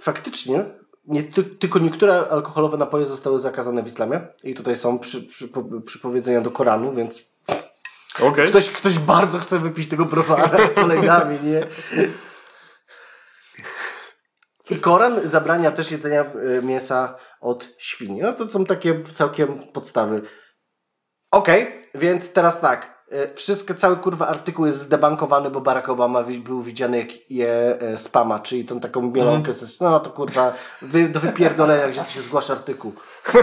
faktycznie nie, ty, tylko niektóre alkoholowe napoje zostały zakazane w islamie i tutaj są przy, przy, przypowiedzenia do Koranu, więc Okej. ktoś, ktoś bardzo chce wypić tego browara z kolegami, nie? I Koran zabrania też jedzenia e, mięsa od świni. No to są takie całkiem podstawy. Okej, więc teraz tak. E, Wszystko, cały kurwa artykuł jest zdebankowany, bo Barack Obama był widziany jak je e, spama, czyli tą taką mielonkę. Mhm. ze- No to kurwa, wy, do wypierdolenia, gdzie tu się zgłasza artykuł.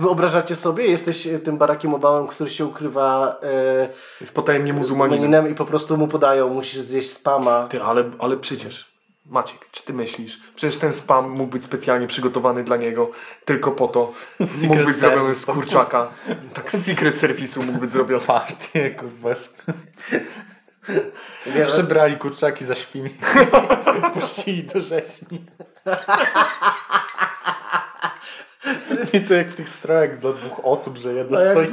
Wyobrażacie sobie? Jesteś e, tym Barackiem Obamą, który się ukrywa e, Jest potajemnie muzułmaninem. muzułmaninem i po prostu mu podają, musisz zjeść spama. Ty, ale, ale przecież, Maciek, czy ty myślisz? Przecież ten spam mógł być specjalnie przygotowany dla niego tylko po to. mógł być zrobiony z kurczaka. Tak, z secret serwisu mógł być zrobiony. Partię, kurwa. z- Wiesz, że- Przebrali kurczaki za świni. Puścili do rzeźni. I to jak w tych strojach dla dwóch osób, że jedno A stoi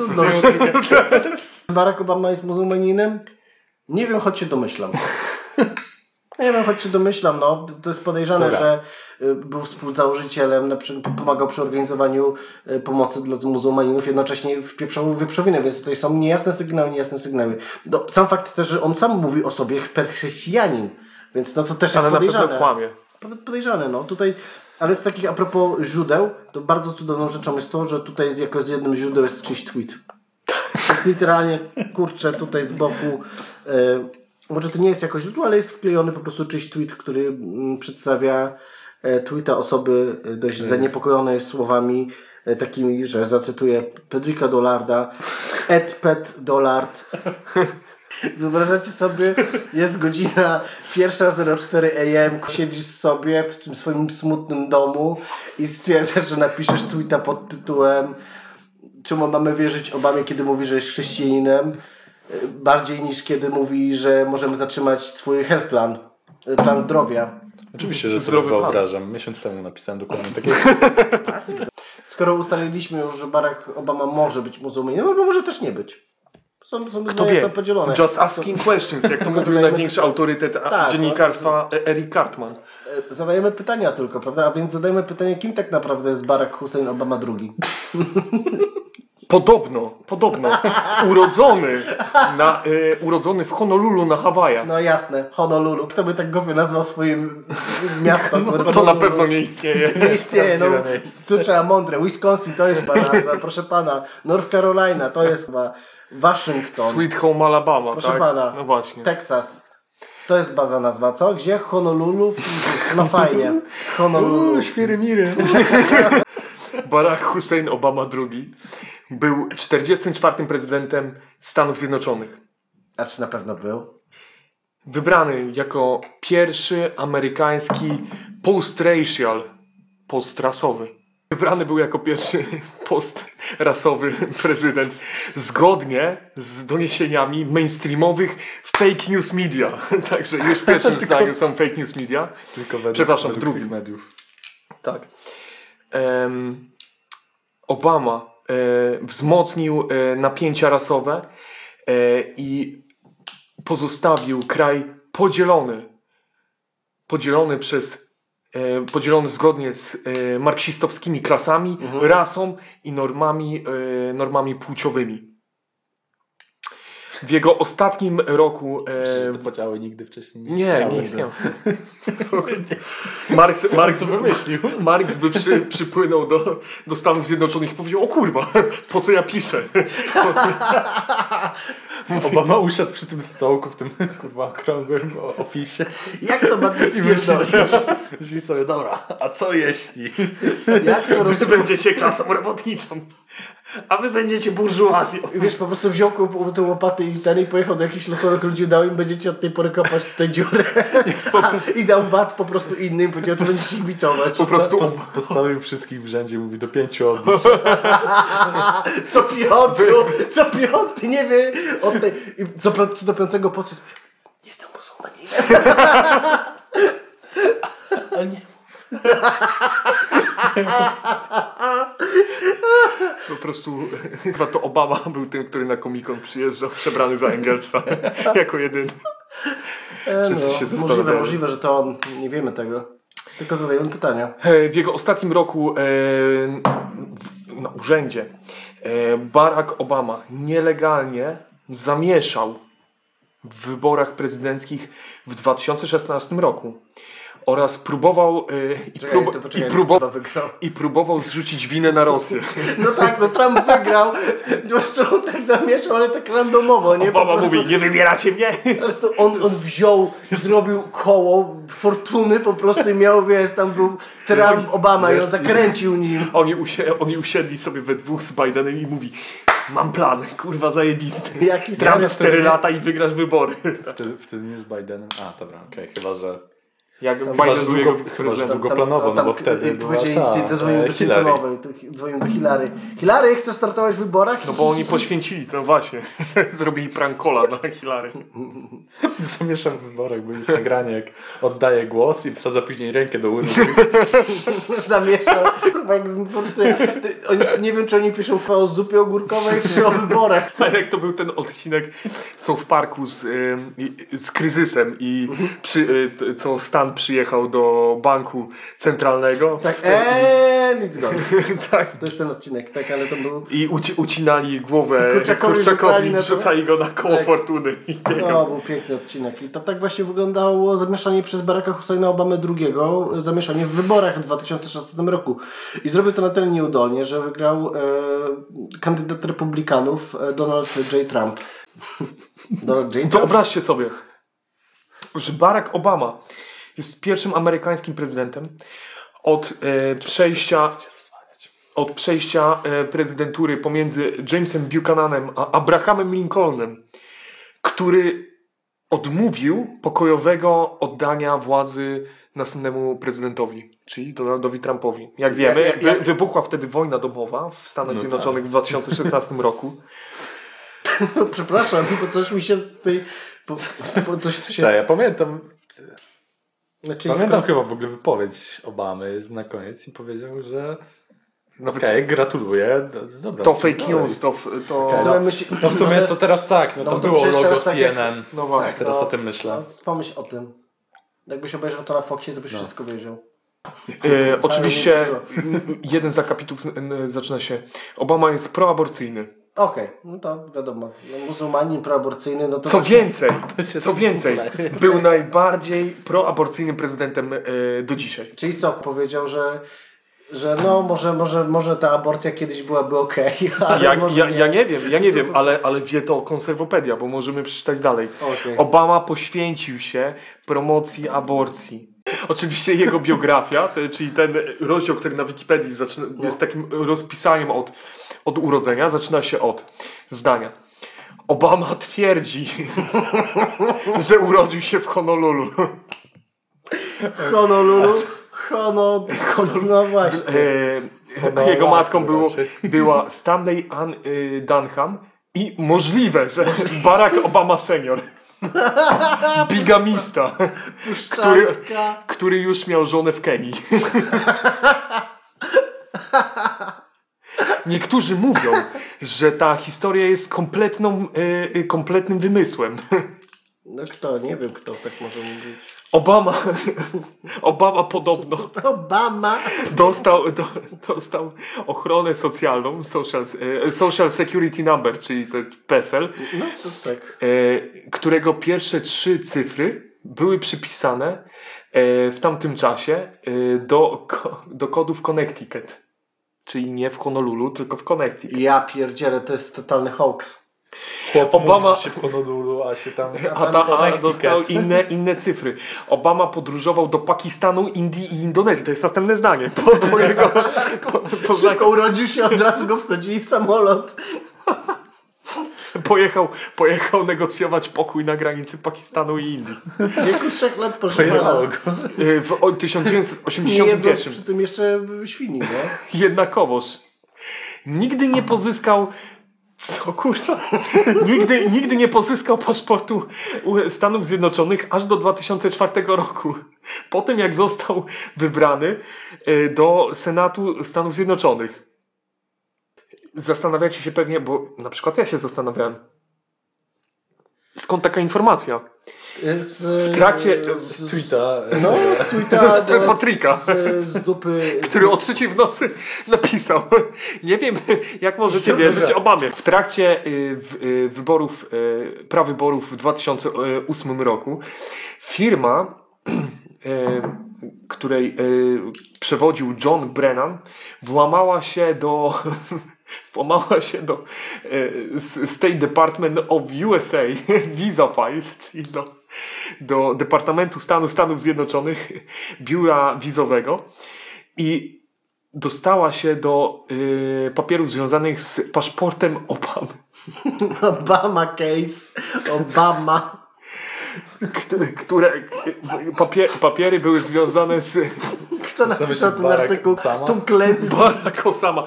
z. Barack Obama jest muzułmaninem? Nie wiem, choć się domyślam. Nie wiem, choć się domyślam, no. To jest podejrzane, Dobra. że y, był współzałożycielem, na przykład pomagał przy organizowaniu y, pomocy dla muzułmaninów, jednocześnie wpieprzał wieprzowinę, więc tutaj są niejasne sygnały, niejasne sygnały. No, sam fakt też, że on sam mówi o sobie per chrześcijanin, więc no to też jest Ale na pewno podejrzane. kłamie. Pod- Podejrzane, no. Tutaj, ale z takich a propos źródeł, to bardzo cudowną rzeczą jest to, że tutaj jest jako z jednym źródeł jest czyjś tweet. Jest literalnie, kurczę, tutaj z boku. E, może to nie jest jako źródło, ale jest wklejony po prostu czyjś tweet, który mm, przedstawia e, tweeta osoby e, dość zaniepokojonej słowami takimi, że zacytuję Pedrika Dolarda, Ed Pet Dollard. Wyobrażacie sobie, jest godzina 1.04 am, siedzisz sobie w tym swoim smutnym domu i stwierdzasz, że napiszesz tweeta pod tytułem czemu mamy wierzyć Obamie, kiedy mówi, że jest chrześcijaninem, bardziej niż kiedy mówi, że możemy zatrzymać swój health plan, plan zdrowia. Oczywiście, że sobie Zdrowy plan. wyobrażam. Miesiąc temu napisałem dokładnie takiego. Skoro ustaliliśmy już, że Barack Obama może być muzułmaninem, albo może też nie być. Są, są To zdania wie. są podzielone. Just asking questions, jak to mówił największy autorytet Tak, dziennikarstwa e- Eric Cartman. E, Zadajemy pytania tylko, prawda? A więc zadajemy pytanie, kim tak naprawdę jest Barack Hussein Obama II? Podobno, podobno, urodzony, na, e, urodzony w Honolulu na Hawajach. No jasne, Honolulu. Kto by tak głupio nazwał swoje miasto? kurwa, To na pewno nie istnieje. Nie istnieje, no. Tu trzeba mądre. Wisconsin to jest chyba nazwa, proszę pana. North Carolina to jest chyba Waszyngton. Sweet Home Alabama, Proszę tak? pana. No właśnie. Texas. To jest baza nazwa, co? Gdzie? Honolulu? No fajnie. Honolulu. Świrymiry. Barack Hussein Obama II był 44. prezydentem Stanów Zjednoczonych. A czy na pewno był? Wybrany jako pierwszy amerykański post-racial, postrasowy. Wybrany był jako pierwszy postrasowy prezydent zgodnie z doniesieniami mainstreamowych fake news media. Także już w pierwszym zdaniu są fake news media. Tylko według, Przepraszam, w według drugim. tych mediów. Tak. Em, Obama wzmocnił e, napięcia rasowe e, i pozostawił kraj podzielony. Podzielony przez e, podzielony zgodnie z e, marksistowskimi klasami, rasą i normami, e, normami płciowymi. W jego ostatnim roku e, Te podziały nigdy wcześniej nie nie, istniały. nie istniał. Marx, Marx wymyślił. Marx by przy, przypłynął do, do Stanów Zjednoczonych i powiedział, o kurwa, po co ja piszę? Obama usiadł przy tym stołku w tym kurwa okrągłym o- oficie. Jak to bardziej I spierdolić? myśli sobie, dobra, a co jeśli? Jak to Wy roz... będziecie klasą robotniczą, a wy będziecie burżuazją. Wiesz, po prostu wziął tę łopatę i ten i pojechał do jakichś losowych ludzi, dał im, będziecie od tej pory kopać tutaj dziurę. I dał bat po prostu innym, powiedział, to będziecie ich biczować. Po prostu Pos- Postawił wszystkich w rzędzie, mówi do pięciu odbić. Co piąty, co piąty nie wie od tej... I co, co do piątego podszedł. Jestem muzułmaninem. Ale nie. Po prostu chyba to Obama był tym, który na Comic-Con przyjeżdżał przebrany za Engelsa jako jedyny. Wszyscy się No, możliwe, możliwe, że to on. Nie wiemy tego. Tylko zadajemy pytania. E, W jego ostatnim roku e, w, na urzędzie e, Barack Obama nielegalnie zamieszał w wyborach prezydenckich w 2016 roku oraz próbował e, i, Czekaj, prób- to i, poczekaj, próbował, i próbował zrzucić winę na Rosję. No tak, no Trump wygrał. Po prostu on tak zamieszał, ale tak randomowo, nie? Obama prostu, mówi, nie wybieracie mnie. Po prostu on, on wziął, zrobił koło fortuny, po prostu i miał, wiesz, tam był Trump, Obama i on zakręcił nim. Oni, usie, oni usiedli sobie we dwóch z Bidenem i mówi mam plan, kurwa zajebisty. Jaki Trump zamiast 4 lata i wygrasz wybory. Wtedy, wtedy nie z Bidenem. A, dobra, okej, chyba, że... Jak Chyba, Biden był długo, jego chyba, że wiceprezydentem. długo planował, no bo wtedy była powiedzieli, ta, ty dzwonił e, do Hillary. Clintonowej, to dzwonił do Hillary. Hillary, chcesz startować w wyborach? No bo oni poświęcili, no właśnie, zrobili prankola na Hillary. Zamieszam w wyborach, bo jest nagranie, jak oddaje głos i wsadza później rękę do. Kurwa, jakbym po prostu, ty, oni, nie wiem, czy oni piszą o zupie ogórkowej, czy o wyborach. A jak to był ten odcinek, są w parku z, z kryzysem i przy, y, t- co Stan przyjechał do banku centralnego. Tak, eee, nic go. tak. To jest ten odcinek, tak, ale to był... I uci, ucinali głowę Kurczakowi kurczakowi, wrzucali go na koło Tak. fortuny. I biegał. No, był piękny odcinek. I to tak właśnie wyglądało zamieszanie przez Baracka Husseina Obamy II, zamieszanie w wyborach w 2016 roku. I zrobił to na tyle nieudolnie, że wygrał e, kandydat republikanów e, Donald J. Trump. Donald J. Trump? Wyobraźcie sobie, że Barack Obama jest pierwszym amerykańskim prezydentem od e, przejścia od przejścia e, prezydentury pomiędzy Jamesem Buchananem a Abrahamem Lincolnem, który odmówił pokojowego oddania władzy następnemu prezydentowi, czyli Donaldowi Trumpowi. Jak wiemy, ja- ja- wy- wybuchła wtedy wojna domowa w Stanach No Zjednoczonych w 2016 roku. Przepraszam, bo coś mi się tutaj... Bo, bo coś się... Ja pamiętam, Znaczy, pamiętam chyba w ogóle wypowiedź Obamy na koniec i powiedział, że Nawet okej, gratuluję, do- dobra. to fake dalej. news, to, to w sumie myśli- No w sumie jest- to teraz tak, no no to to było logo teraz tak jak- CNN. no właśnie. Tak, teraz no, o tym myślę. No, pomyśl o tym. Jakbyś obejrzał to na Foxie, to byś wszystko wiedział. E, oczywiście jeden z akapitów zaczyna się. Obama jest proaborcyjny. Okej, no to wiadomo. No, muzułmanin proaborcyjny, no to... Co właśnie- więcej, co więcej, był najbardziej proaborcyjnym prezydentem e, do dzisiaj. Czyli co, powiedział, że, że no może, może, może ta aborcja kiedyś byłaby okej, ale Ja, może ja, nie. ja nie wiem, ja nie wiem, ale, ale wie to konserwopedia, bo możemy przeczytać dalej. Okej. Obama poświęcił się promocji aborcji. Oczywiście jego biografia, te, czyli ten rozdział, który na Wikipedii zaczyna, jest takim rozpisaniem od, od urodzenia, zaczyna się od zdania. Obama twierdzi, że urodził się w Honolulu. Honolulu, Hono, no właśnie. E, Honolulu jego matką było, była Stanley Ann y, Dunham i możliwe, że Barack Obama senior. Bigamista, który, który już miał żonę w Kenii. Niektórzy mówią, że ta historia jest kompletną, y, y, kompletnym wymysłem. No kto, nie wiem kto tak może mówić. Obama, Obama podobno Obama! dostał, do, dostał ochronę socjalną, social, e, social Security Number, czyli taki PESEL, No to tak. e, którego pierwsze trzy cyfry były przypisane e, w tamtym czasie do, do kodów Connecticut. Czyli nie w Honolulu, tylko w Connecticut. Ja pierdzielę, to jest totalny hoax. Chłop Obama- się w Honolulu, a się tam... A, ta, a dostał inne, inne cyfry. Obama podróżował do Pakistanu, Indii i Indonezji. To jest następne zdanie. Po, po jego, po, po, Szybko urodził się, od razu go wsadzili w samolot. pojechał, pojechał negocjować pokój na granicy Pakistanu i Indii. W wieku trzech lat pana. go. Y, W o- Nie jedząc 1981. przy tym jeszcze świni, no. Jednakowoż nigdy nie pozyskał co kurwa? nigdy, nigdy nie pozyskał paszportu Stanów Zjednoczonych aż do 2004 roku. Po tym jak został wybrany y, do Senatu Stanów Zjednoczonych. Zastanawiacie się pewnie, bo na przykład ja się zastanawiałem. Skąd taka informacja? Z, W trakcie Z tweeta. No, z tweeta Z Patryka. Z, z dupy. który o trzeciej w nocy napisał. Nie wiem, jak możecie wierzyć Obamie. W trakcie y, w- y, wyborów, y, prawyborów w 2008 roku firma, której przewodził John Brennan, włamała się do włamała się do y, State Department of USA Visa Files, czyli do, do Departamentu Stanu Stanów Zjednoczonych biura wizowego i dostała się do y, papierów związanych z paszportem Obamy, Obama case. Obama. które, które papie, papiery były związane z Kto napisał ten Barack artykuł? Obama? Tom Clancy. Barack Osama.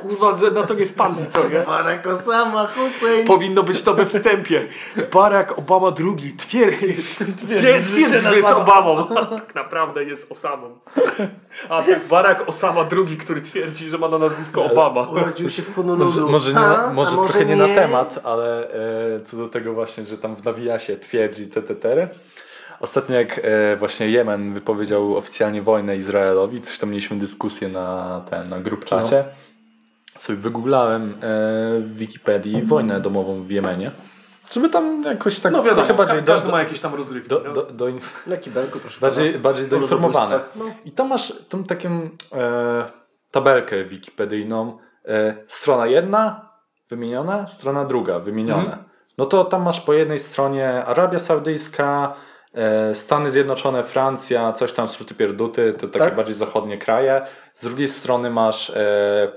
Kurwa, że na to nie wpadli, co nie? Barack Osama, Hussein. Powinno być to we wstępie. Barack Obama II twierdzi, twierdzi że jest Obamą. A tak naprawdę jest Osamą. A tak Barack Osama II, który twierdzi, że ma na nazwisko Obama. Urodził się w Może, Honolulu. może, nie, A, może, a trochę nie, na temat, ale e, co do tego właśnie, że tam w nawijasie twierdzi TTTR. Ostatnio jak e, właśnie Jemen wypowiedział oficjalnie wojnę Izraelowi, coś tam mieliśmy dyskusję na ten, na grup czacie. Sobie wygooglałem e, w Wikipedii wojnę domową w Jemenie. Żeby tam jakoś tak No wiadomo, trochę bardziej ka- do, każdy do, ma jakieś tam rozrywki. do, no. do, do, Na kibelku, proszę bardziej, pana. bardziej doinformowane. No. I tam masz tą taką e, tabelkę wikipedyjną. E, strona jedna wymieniona, strona druga wymienione. Mhm. No to tam masz po jednej stronie Arabia Saudyjska, Stany Zjednoczone, Francja, coś tam skróty pierduty, to takie Tak. bardziej zachodnie kraje. Z drugiej strony masz e,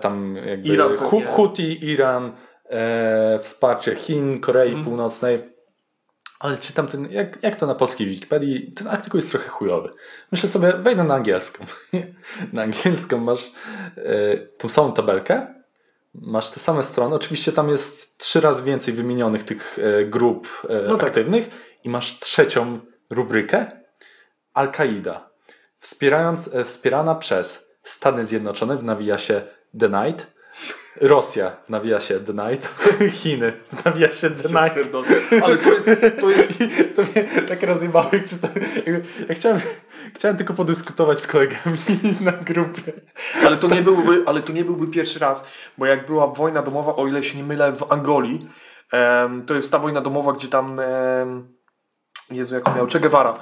tam jakby Iran Hu- pewnie. Houthi, Iran, e, wsparcie Chin, Korei Mhm. Północnej. Ale czytam ten, jak, jak to na polskiej Wikipedii, ten artykuł jest trochę chujowy. Myślę sobie, wejdę na angielską. na angielską masz e, tą samą tabelkę, masz te same strony. Oczywiście tam jest trzy razy więcej wymienionych tych e, grup e, No tak. aktywnych i masz trzecią rubrykę Al-Qaida. Wspierając, e, wspierana przez Stany Zjednoczone w nawijasie The Night, Rosja w nawijasie The Night, Chiny w nawijasie The Night. Ale to jest, to jest To mnie tak rozjebało, jak czytałem. Ja chciałem, chciałem tylko podyskutować z kolegami na grupie. Ale to, nie byłby, ale to nie byłby pierwszy raz, bo jak była wojna domowa, o ile się nie mylę, w Angolii, to jest ta wojna domowa, gdzie tam, Jezu, jak on miał, Che Guevara,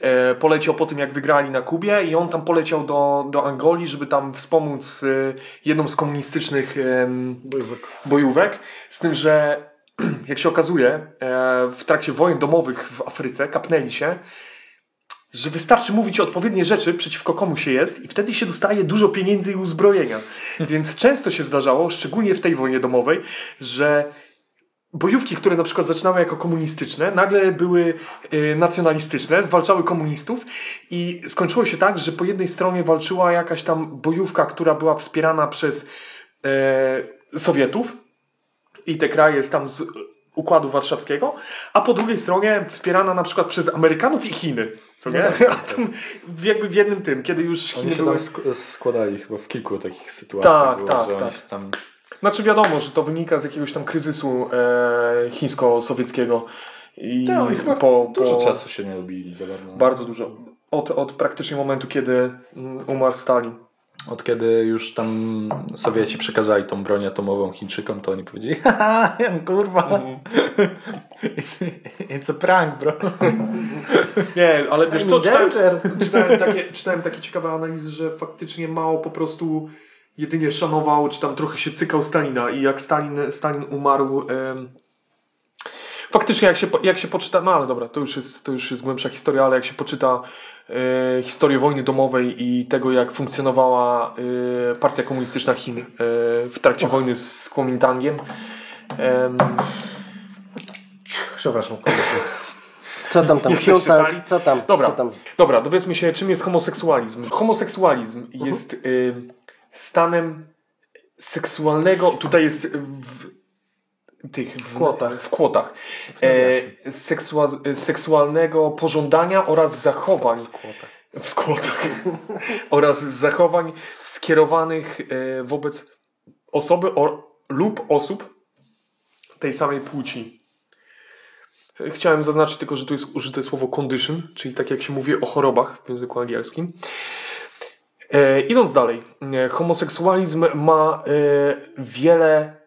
e, poleciał po tym, jak wygrali na Kubie i on tam poleciał do, do Angolii, żeby tam wspomóc e, jedną z komunistycznych em, Bojówek. bojówek, z tym, że jak się okazuje, e, w trakcie wojen domowych w Afryce kapnęli się, że wystarczy mówić odpowiednie rzeczy, przeciwko komu się jest i wtedy się dostaje dużo pieniędzy i uzbrojenia. Więc często się zdarzało, szczególnie w tej wojnie domowej, że bojówki, które na przykład zaczynały jako komunistyczne, nagle były y, nacjonalistyczne, zwalczały komunistów i skończyło się tak, że po jednej stronie walczyła jakaś tam bojówka, która była wspierana przez e, Sowietów i te kraje z tam z Układu Warszawskiego, a po drugiej stronie wspierana na przykład przez Amerykanów i Chiny. Co nie? A tam jakby w jednym tym, kiedy już Chiny Oni się były... tam sk- składali chyba w kilku takich sytuacjach. Tak, było, tak, tak. Tam... Znaczy wiadomo, że to wynika z jakiegoś tam kryzysu e, chińsko-sowieckiego I i chyba po, dużo po, czasu się nie lubili za bardzo. Bardzo dużo. Od, od praktycznie momentu, kiedy mm, umarł Stalin. Od kiedy już tam Sowieci przekazali tą broń atomową Chińczykom, to oni powiedzieli haha, kurwa, it's, it's a prank, bro. Nie, ale wiesz co, czytałem, czytałem, takie, czytałem takie ciekawe analizy, że faktycznie Mao po prostu jedynie szanował, czy tam trochę się cykał Stalina i jak Stalin, Stalin umarł... em, faktycznie jak się, jak się poczyta, no ale dobra, to już jest, to już jest głębsza historia, ale jak się poczyta e, historię wojny domowej i tego jak funkcjonowała e, partia komunistyczna Chin e, w trakcie wojny z Kuomintangiem, em, Przepraszam, koledzy. Co tam tam? Co tam? Dobra, Co tam? dobra, dowiedzmy się, czym jest homoseksualizm. Homoseksualizm jest y, stanem seksualnego, tutaj jest w tych w, kłotach. w kłotach e, seksua, seksualnego pożądania oraz zachowań w skłotach oraz zachowań skierowanych e, wobec osoby o, lub osób tej samej płci. Chciałem zaznaczyć tylko, że tu jest użyte słowo condition, czyli tak jak się mówi o chorobach w języku angielskim. E, idąc dalej, e, homoseksualizm ma e, wiele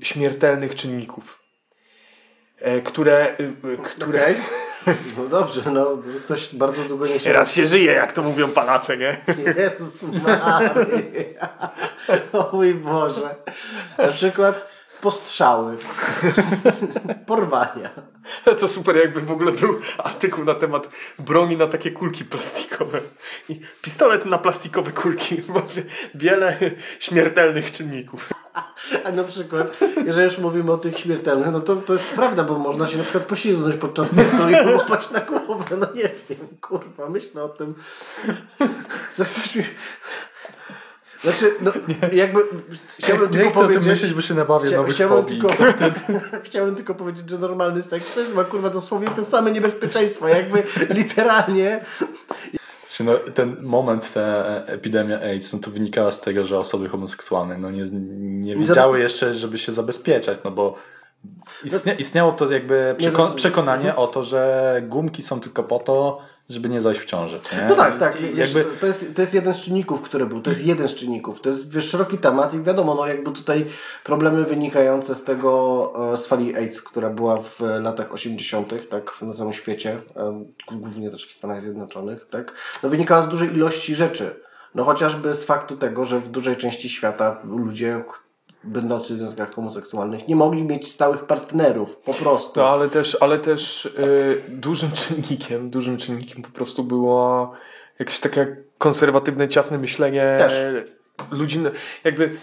śmiertelnych czynników, które, które Okej. No dobrze, no ktoś bardzo długo nie się... Teraz się żyje, jak to mówią palacze, nie? Jezus Maria. O mój Boże. Na przykład postrzały. Porwania. To super, jakby w ogóle był artykuł na temat broni na takie kulki plastikowe. I pistolet na plastikowe kulki ma wie- wiele śmiertelnych czynników. A na przykład, jeżeli już mówimy o tych śmiertelnych, no to, to jest prawda, bo można się na przykład poślizgnąć podczas seksu i popaść na głowę. No nie wiem, kurwa, myślę o tym. Co chcesz mi... Znaczy, no, jakby chciałbym Nie tylko chcę o tym powiedzieć... myśleć, bo się nabawię Chcia, nowych chciałbym, fobii. tylko, chciałbym tylko powiedzieć, że normalny seks też ma kurwa dosłownie te same niebezpieczeństwa. Jakby literalnie Znaczy, No, ten moment, ta epidemia AIDS, no to wynikała z tego, że osoby homoseksualne no nie, nie wiedziały jeszcze, żeby się zabezpieczać, no bo istnia, istniało to jakby Nie, przeko no- przekonanie o to, że gumki są tylko po to, żeby nie zajść w ciążę. Nie? No tak, tak. Wiesz, jakby, to, to, jest, to jest jeden z czynników, który był. To jest jeden z czynników. To jest wiesz, szeroki temat i wiadomo, no jakby tutaj problemy wynikające z tego, e, z fali AIDS, która była w latach 80., tak, na całym świecie, e, głównie też w Stanach Zjednoczonych, tak, no wynikała z dużej ilości rzeczy. No chociażby z faktu tego, że w dużej części świata ludzie będący w związkach homoseksualnych nie mogli mieć stałych partnerów, po prostu. No ale też, ale też y, dużym czynnikiem, dużym czynnikiem po prostu było jakieś takie konserwatywne, ciasne myślenie Też. ludzi. Jakby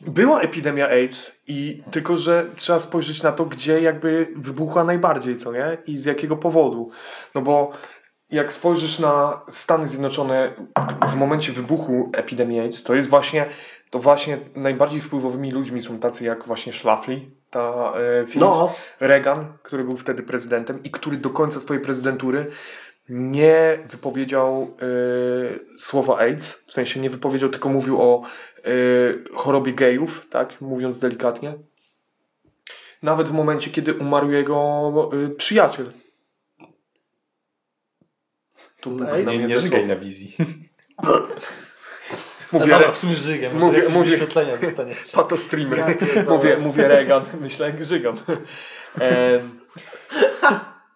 była epidemia AIDS i tylko, że trzeba spojrzeć na to, gdzie jakby wybuchła najbardziej, co nie? I z jakiego powodu. No bo jak spojrzysz na Stany Zjednoczone w momencie wybuchu epidemii AIDS, to jest właśnie, to właśnie najbardziej wpływowymi ludźmi są tacy jak właśnie Schlafly, ta e, No. Reagan, który był wtedy prezydentem i który do końca swojej prezydentury nie wypowiedział e, słowa AIDS, w sensie nie wypowiedział, tylko mówił o e, chorobie gejów, tak, mówiąc delikatnie. Nawet w momencie, kiedy umarł jego e, przyjaciel. Tu był AIDS? nie, nie na wizji. Mówię, Dobra, re- w sumie żygam, mówię- mówię, wyświetlenia dostaniesz. pato streamer. Ja mówię, mówię Reagan, myślę, że żygam. Em,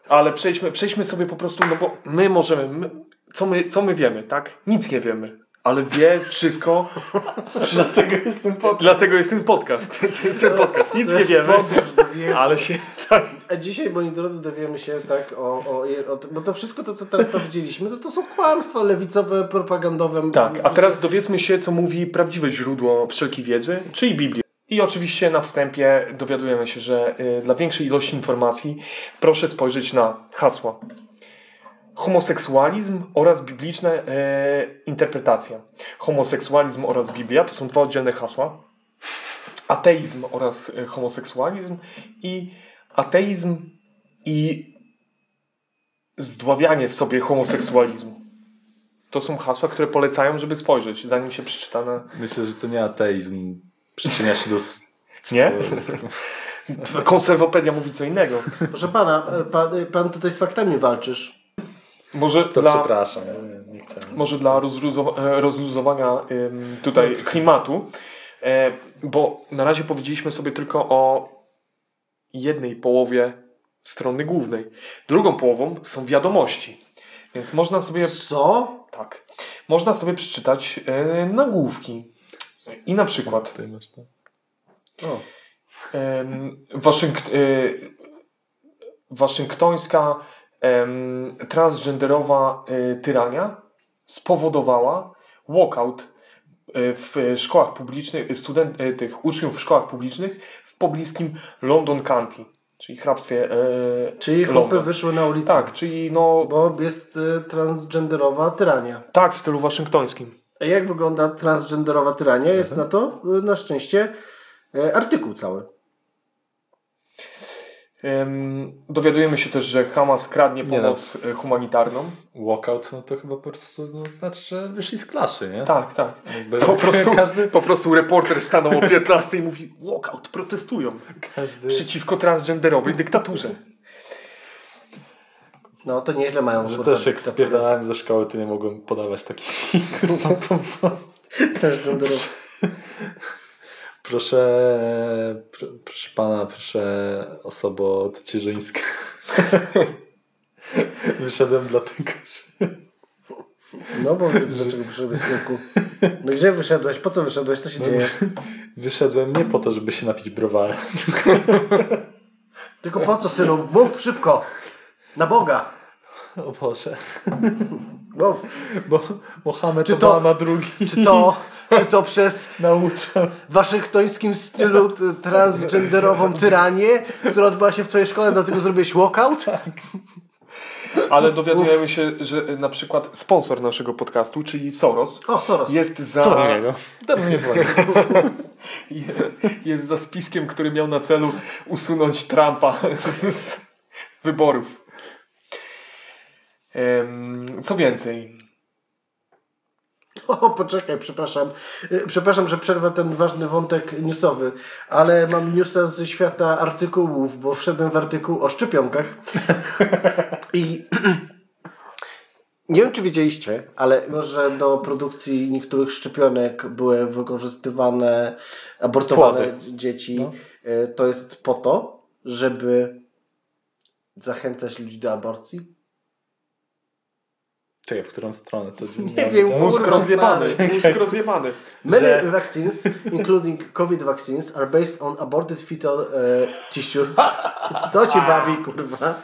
ale przejdźmy, przejdźmy sobie po prostu, no bo my możemy, my, co, my, co my wiemy, tak? Nic nie wiemy, ale wie wszystko, Dlatego jest ten podcast. dlatego jest ten podcast. To jest ten podcast, nic nie wiemy, ale się, tak, A dzisiaj, moi drodzy, dowiemy się tak o, o, o bo to wszystko to, co teraz powiedzieliśmy, to, to są kłamstwa lewicowe, propagandowe. Tak, a teraz dowiedzmy się, co mówi prawdziwe źródło wszelkiej wiedzy, czyli Biblia. I oczywiście na wstępie dowiadujemy się, że y, dla większej ilości informacji proszę spojrzeć na hasła. Homoseksualizm oraz bibliczna e, interpretacja. Homoseksualizm oraz Biblia to są dwa oddzielne hasła. Ateizm oraz e, homoseksualizm i ateizm i zdławianie w sobie homoseksualizmu. To są hasła, które polecają, żeby spojrzeć, zanim się przeczyta na... Myślę, że to nie ateizm przyczynia się do... Nie? Konserwopedia mówi co innego. Proszę pana, e, pan, e, pan tutaj z faktami walczysz. Może To dla, przepraszam, nie, nie chciałem. może dla rozluzowa- rozluzowania ym, tutaj klimatu, e, bo na razie powiedzieliśmy sobie tylko o jednej połowie strony głównej. Drugą połową są wiadomości. Więc można sobie Co? tak, można sobie przeczytać e, nagłówki. I na przykład Ty masz to? O. e, waszyngtońska transgenderowa e, tyrania spowodowała walkout e, w szkołach publicznych, student, e, tych uczniów w szkołach publicznych w pobliskim London County, czyli hrabstwie e, Czyli chłopy wyszły na ulicę. Tak, czyli no Bo jest y, transgenderowa tyrania. tak w stylu waszyngtońskim. A jak wygląda transgenderowa tyrania? Jest na to y, na szczęście y, artykuł cały. Em, dowiadujemy się też, że Hamas kradnie Nie no. pomoc e, humanitarną. Walkout, no to chyba po prostu no, znaczy, że wyszli z klasy, nie? Tak, tak. Jakby Po prostu, każdy, po prostu reporter stanął o 15 i mówi walkout, protestują każdy, przeciwko transgenderowej dyktaturze. No to nieźle mają. że kurwa, też jak spierdalałem ze szkoły, to nie mogłem podawać takich Transgenderowa. Proszę, pr, proszę pana, proszę osobo tacierzyńska. Wyszedłem dlatego, że No bo dlaczego wyszedłeś synku? No gdzie wyszedłeś? Po co wyszedłeś? Co się dzieje? wyszedłem nie po to, żeby się napić browara. Tylko po co synu? Mów szybko! Na Boga! O Boże. Mów! Bo Mohamed Czy to- Obama drugi Czy to, czy to przez waszyngtońskim stylu transgenderową tyranię, która odbyła się w twojej szkole, dlatego zrobiłeś walkout? Ale dowiadujemy się, że e, na przykład sponsor naszego podcastu, czyli Soros, O, Soros. jest za, Co dzwoni. jest za spiskiem, który miał na celu usunąć Trumpa z wyborów. Co więcej, O, poczekaj, przepraszam. Y, Przepraszam, że przerwę ten ważny wątek newsowy, ale mam newsa ze świata artykułów, bo wszedłem w artykuł o szczepionkach. I nie wiem, czy wiedzieliście, ale że do produkcji niektórych szczepionek były wykorzystywane abortowane Płody. dzieci. No. Y, To jest po to, żeby zachęcać ludzi do aborcji. Czekaj, w którą stronę to Nie wiem, mózg kurwa, rozjebany. stary. Mózg rozjebany. Many Że- vaccines, including COVID vaccines, are based on aborted fetal uh, tissue. Co cię bawi, kurwa?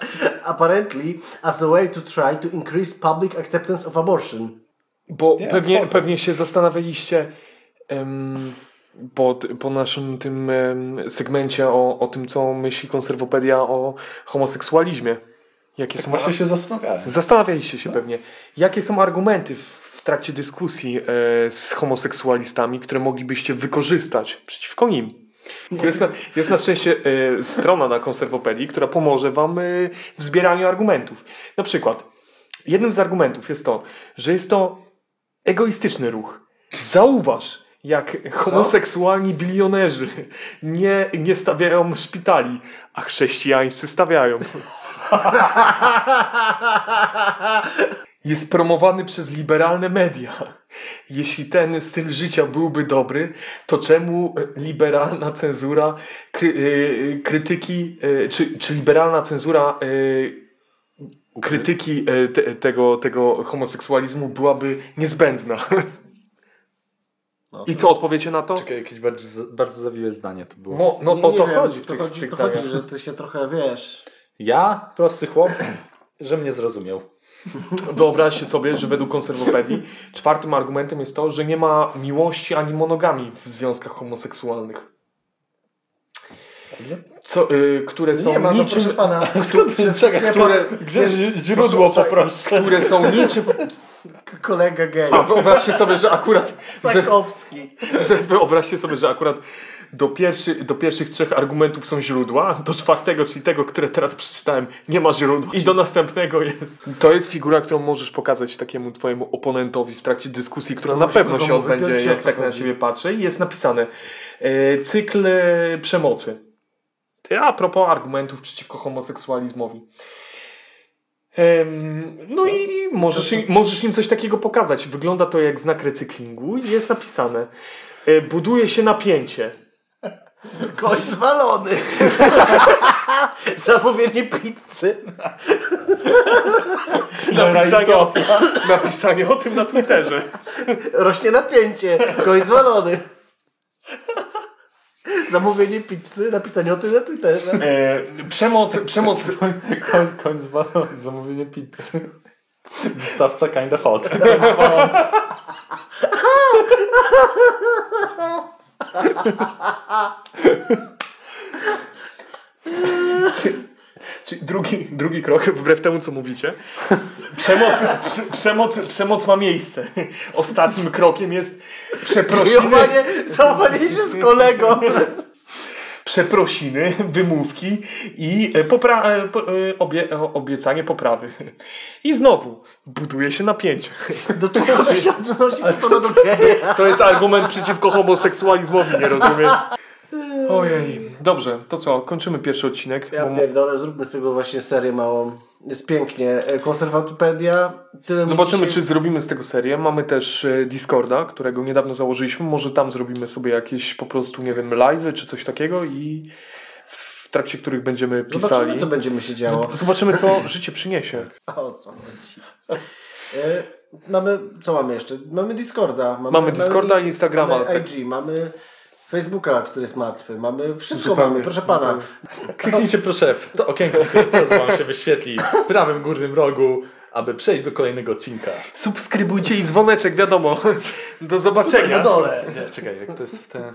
Apparently, as a way to try to increase public acceptance of abortion. Bo Nie, pewnie, spoko. pewnie się zastanawialiście em, po, po naszym tym em, segmencie o, o tym, co myśli konserwopedia o homoseksualizmie. Jakie są Właśnie się zastanawiałem. Zastanawialiście się pewnie, jakie są argumenty w, trakcie dyskusji e, z homoseksualistami, które moglibyście wykorzystać przeciwko nim. Jest na, jest na szczęście e, strona na konserwopedii, która pomoże wam e, w zbieraniu argumentów. Na przykład, jednym z argumentów jest to, że jest to egoistyczny ruch. Zauważ, jak homoseksualni bilionerzy nie, nie stawiają szpitali, a chrześcijańscy stawiają. jest promowany przez liberalne media. Jeśli ten styl życia byłby dobry, to czemu liberalna cenzura kry, y, krytyki, y, czy, czy liberalna cenzura y, krytyki te, tego, tego homoseksualizmu byłaby niezbędna? I co odpowiecie na to? Czekaj, jakieś bardzo, bardzo zawiłe zdanie to było. No, no Nie- o nie to wiem, chodzi w to tych, chodzi, w tych to chodzi, że ty się trochę, wiesz... Ja, prosty chłop, że mnie zrozumiał. Wyobraźcie sobie, że według konserwopedii czwartym argumentem jest to, że nie ma miłości ani monogami w związkach homoseksualnych. Co, y, które są Nie ma, no niczym, pana. Skąd czekaj, które, Gdzie źródło posłuchaj, poproszę? które są niczym... Kolega gej. A wyobraźcie sobie, że akurat... Że, Sakowski. że wyobraźcie sobie, że akurat do, pierwszy, do pierwszych trzech argumentów są źródła, do czwartego, czyli tego, które teraz przeczytałem, nie ma źródła. I do następnego jest. To jest figura, którą możesz pokazać takiemu twojemu oponentowi w trakcie dyskusji, która Co, na pewno się odbędzie, jak tak na ciebie patrzę. I jest napisane e, cykl e, przemocy. A propos argumentów przeciwko homoseksualizmowi. No i możesz, im- możesz im coś takiego pokazać. Wygląda to jak znak recyklingu i jest napisane. e, Buduje się napięcie. Koń zwalony. Zamówienie pizzy. Napisanie o, tym, napisanie o tym na Twitterze. Rośnie napięcie. Koń zwalony. Zamówienie pizzy, napisanie o tym na Twitterze. E, przemoc, przemoc, Koń, koń zwalony, zamówienie pizzy. Dostawca kinda hot. Czyli drugi, drugi krok, wbrew temu co mówicie. Przemoc, przemoc, przemoc ma miejsce. Ostatnim krokiem jest przeprosiny, zaufanie się z kolegą. Przeprosiny wymówki i e, popra- e, e, obie, obiecanie poprawy. I znowu buduje się napięcie. Do czego to się odnosi? To do geja? To jest argument przeciwko homoseksualizmowi, nie rozumiesz? Ojej. Dobrze, to co? Kończymy pierwszy odcinek. Ja bo- pierdolę, zróbmy z tego właśnie serię małą. Jest pięknie. E, Konserwatopedia. Tyle Zobaczymy, dzisiaj... czy zrobimy z tego serię. Mamy też e, Discorda, którego niedawno założyliśmy. Może tam zrobimy sobie jakieś po prostu, nie wiem, live'y czy coś takiego i w trakcie których będziemy pisali. Zobaczymy, co będzie mi się działo. Zobaczymy, co życie przyniesie. O co chodzi? E, mamy, co mamy jeszcze? Mamy Discorda. Mamy Discorda i Instagrama, Mamy tak. IG, mamy Facebooka, który jest martwy. Mamy wszystko Zupełnie, mamy, proszę pana. Kliknijcie proszę w to okienko, które teraz wam się wyświetli w prawym górnym rogu, aby przejść do kolejnego odcinka. Subskrybujcie i dzwoneczek, wiadomo. Do zobaczenia. dole. Nie, czekaj, jak to jest w te...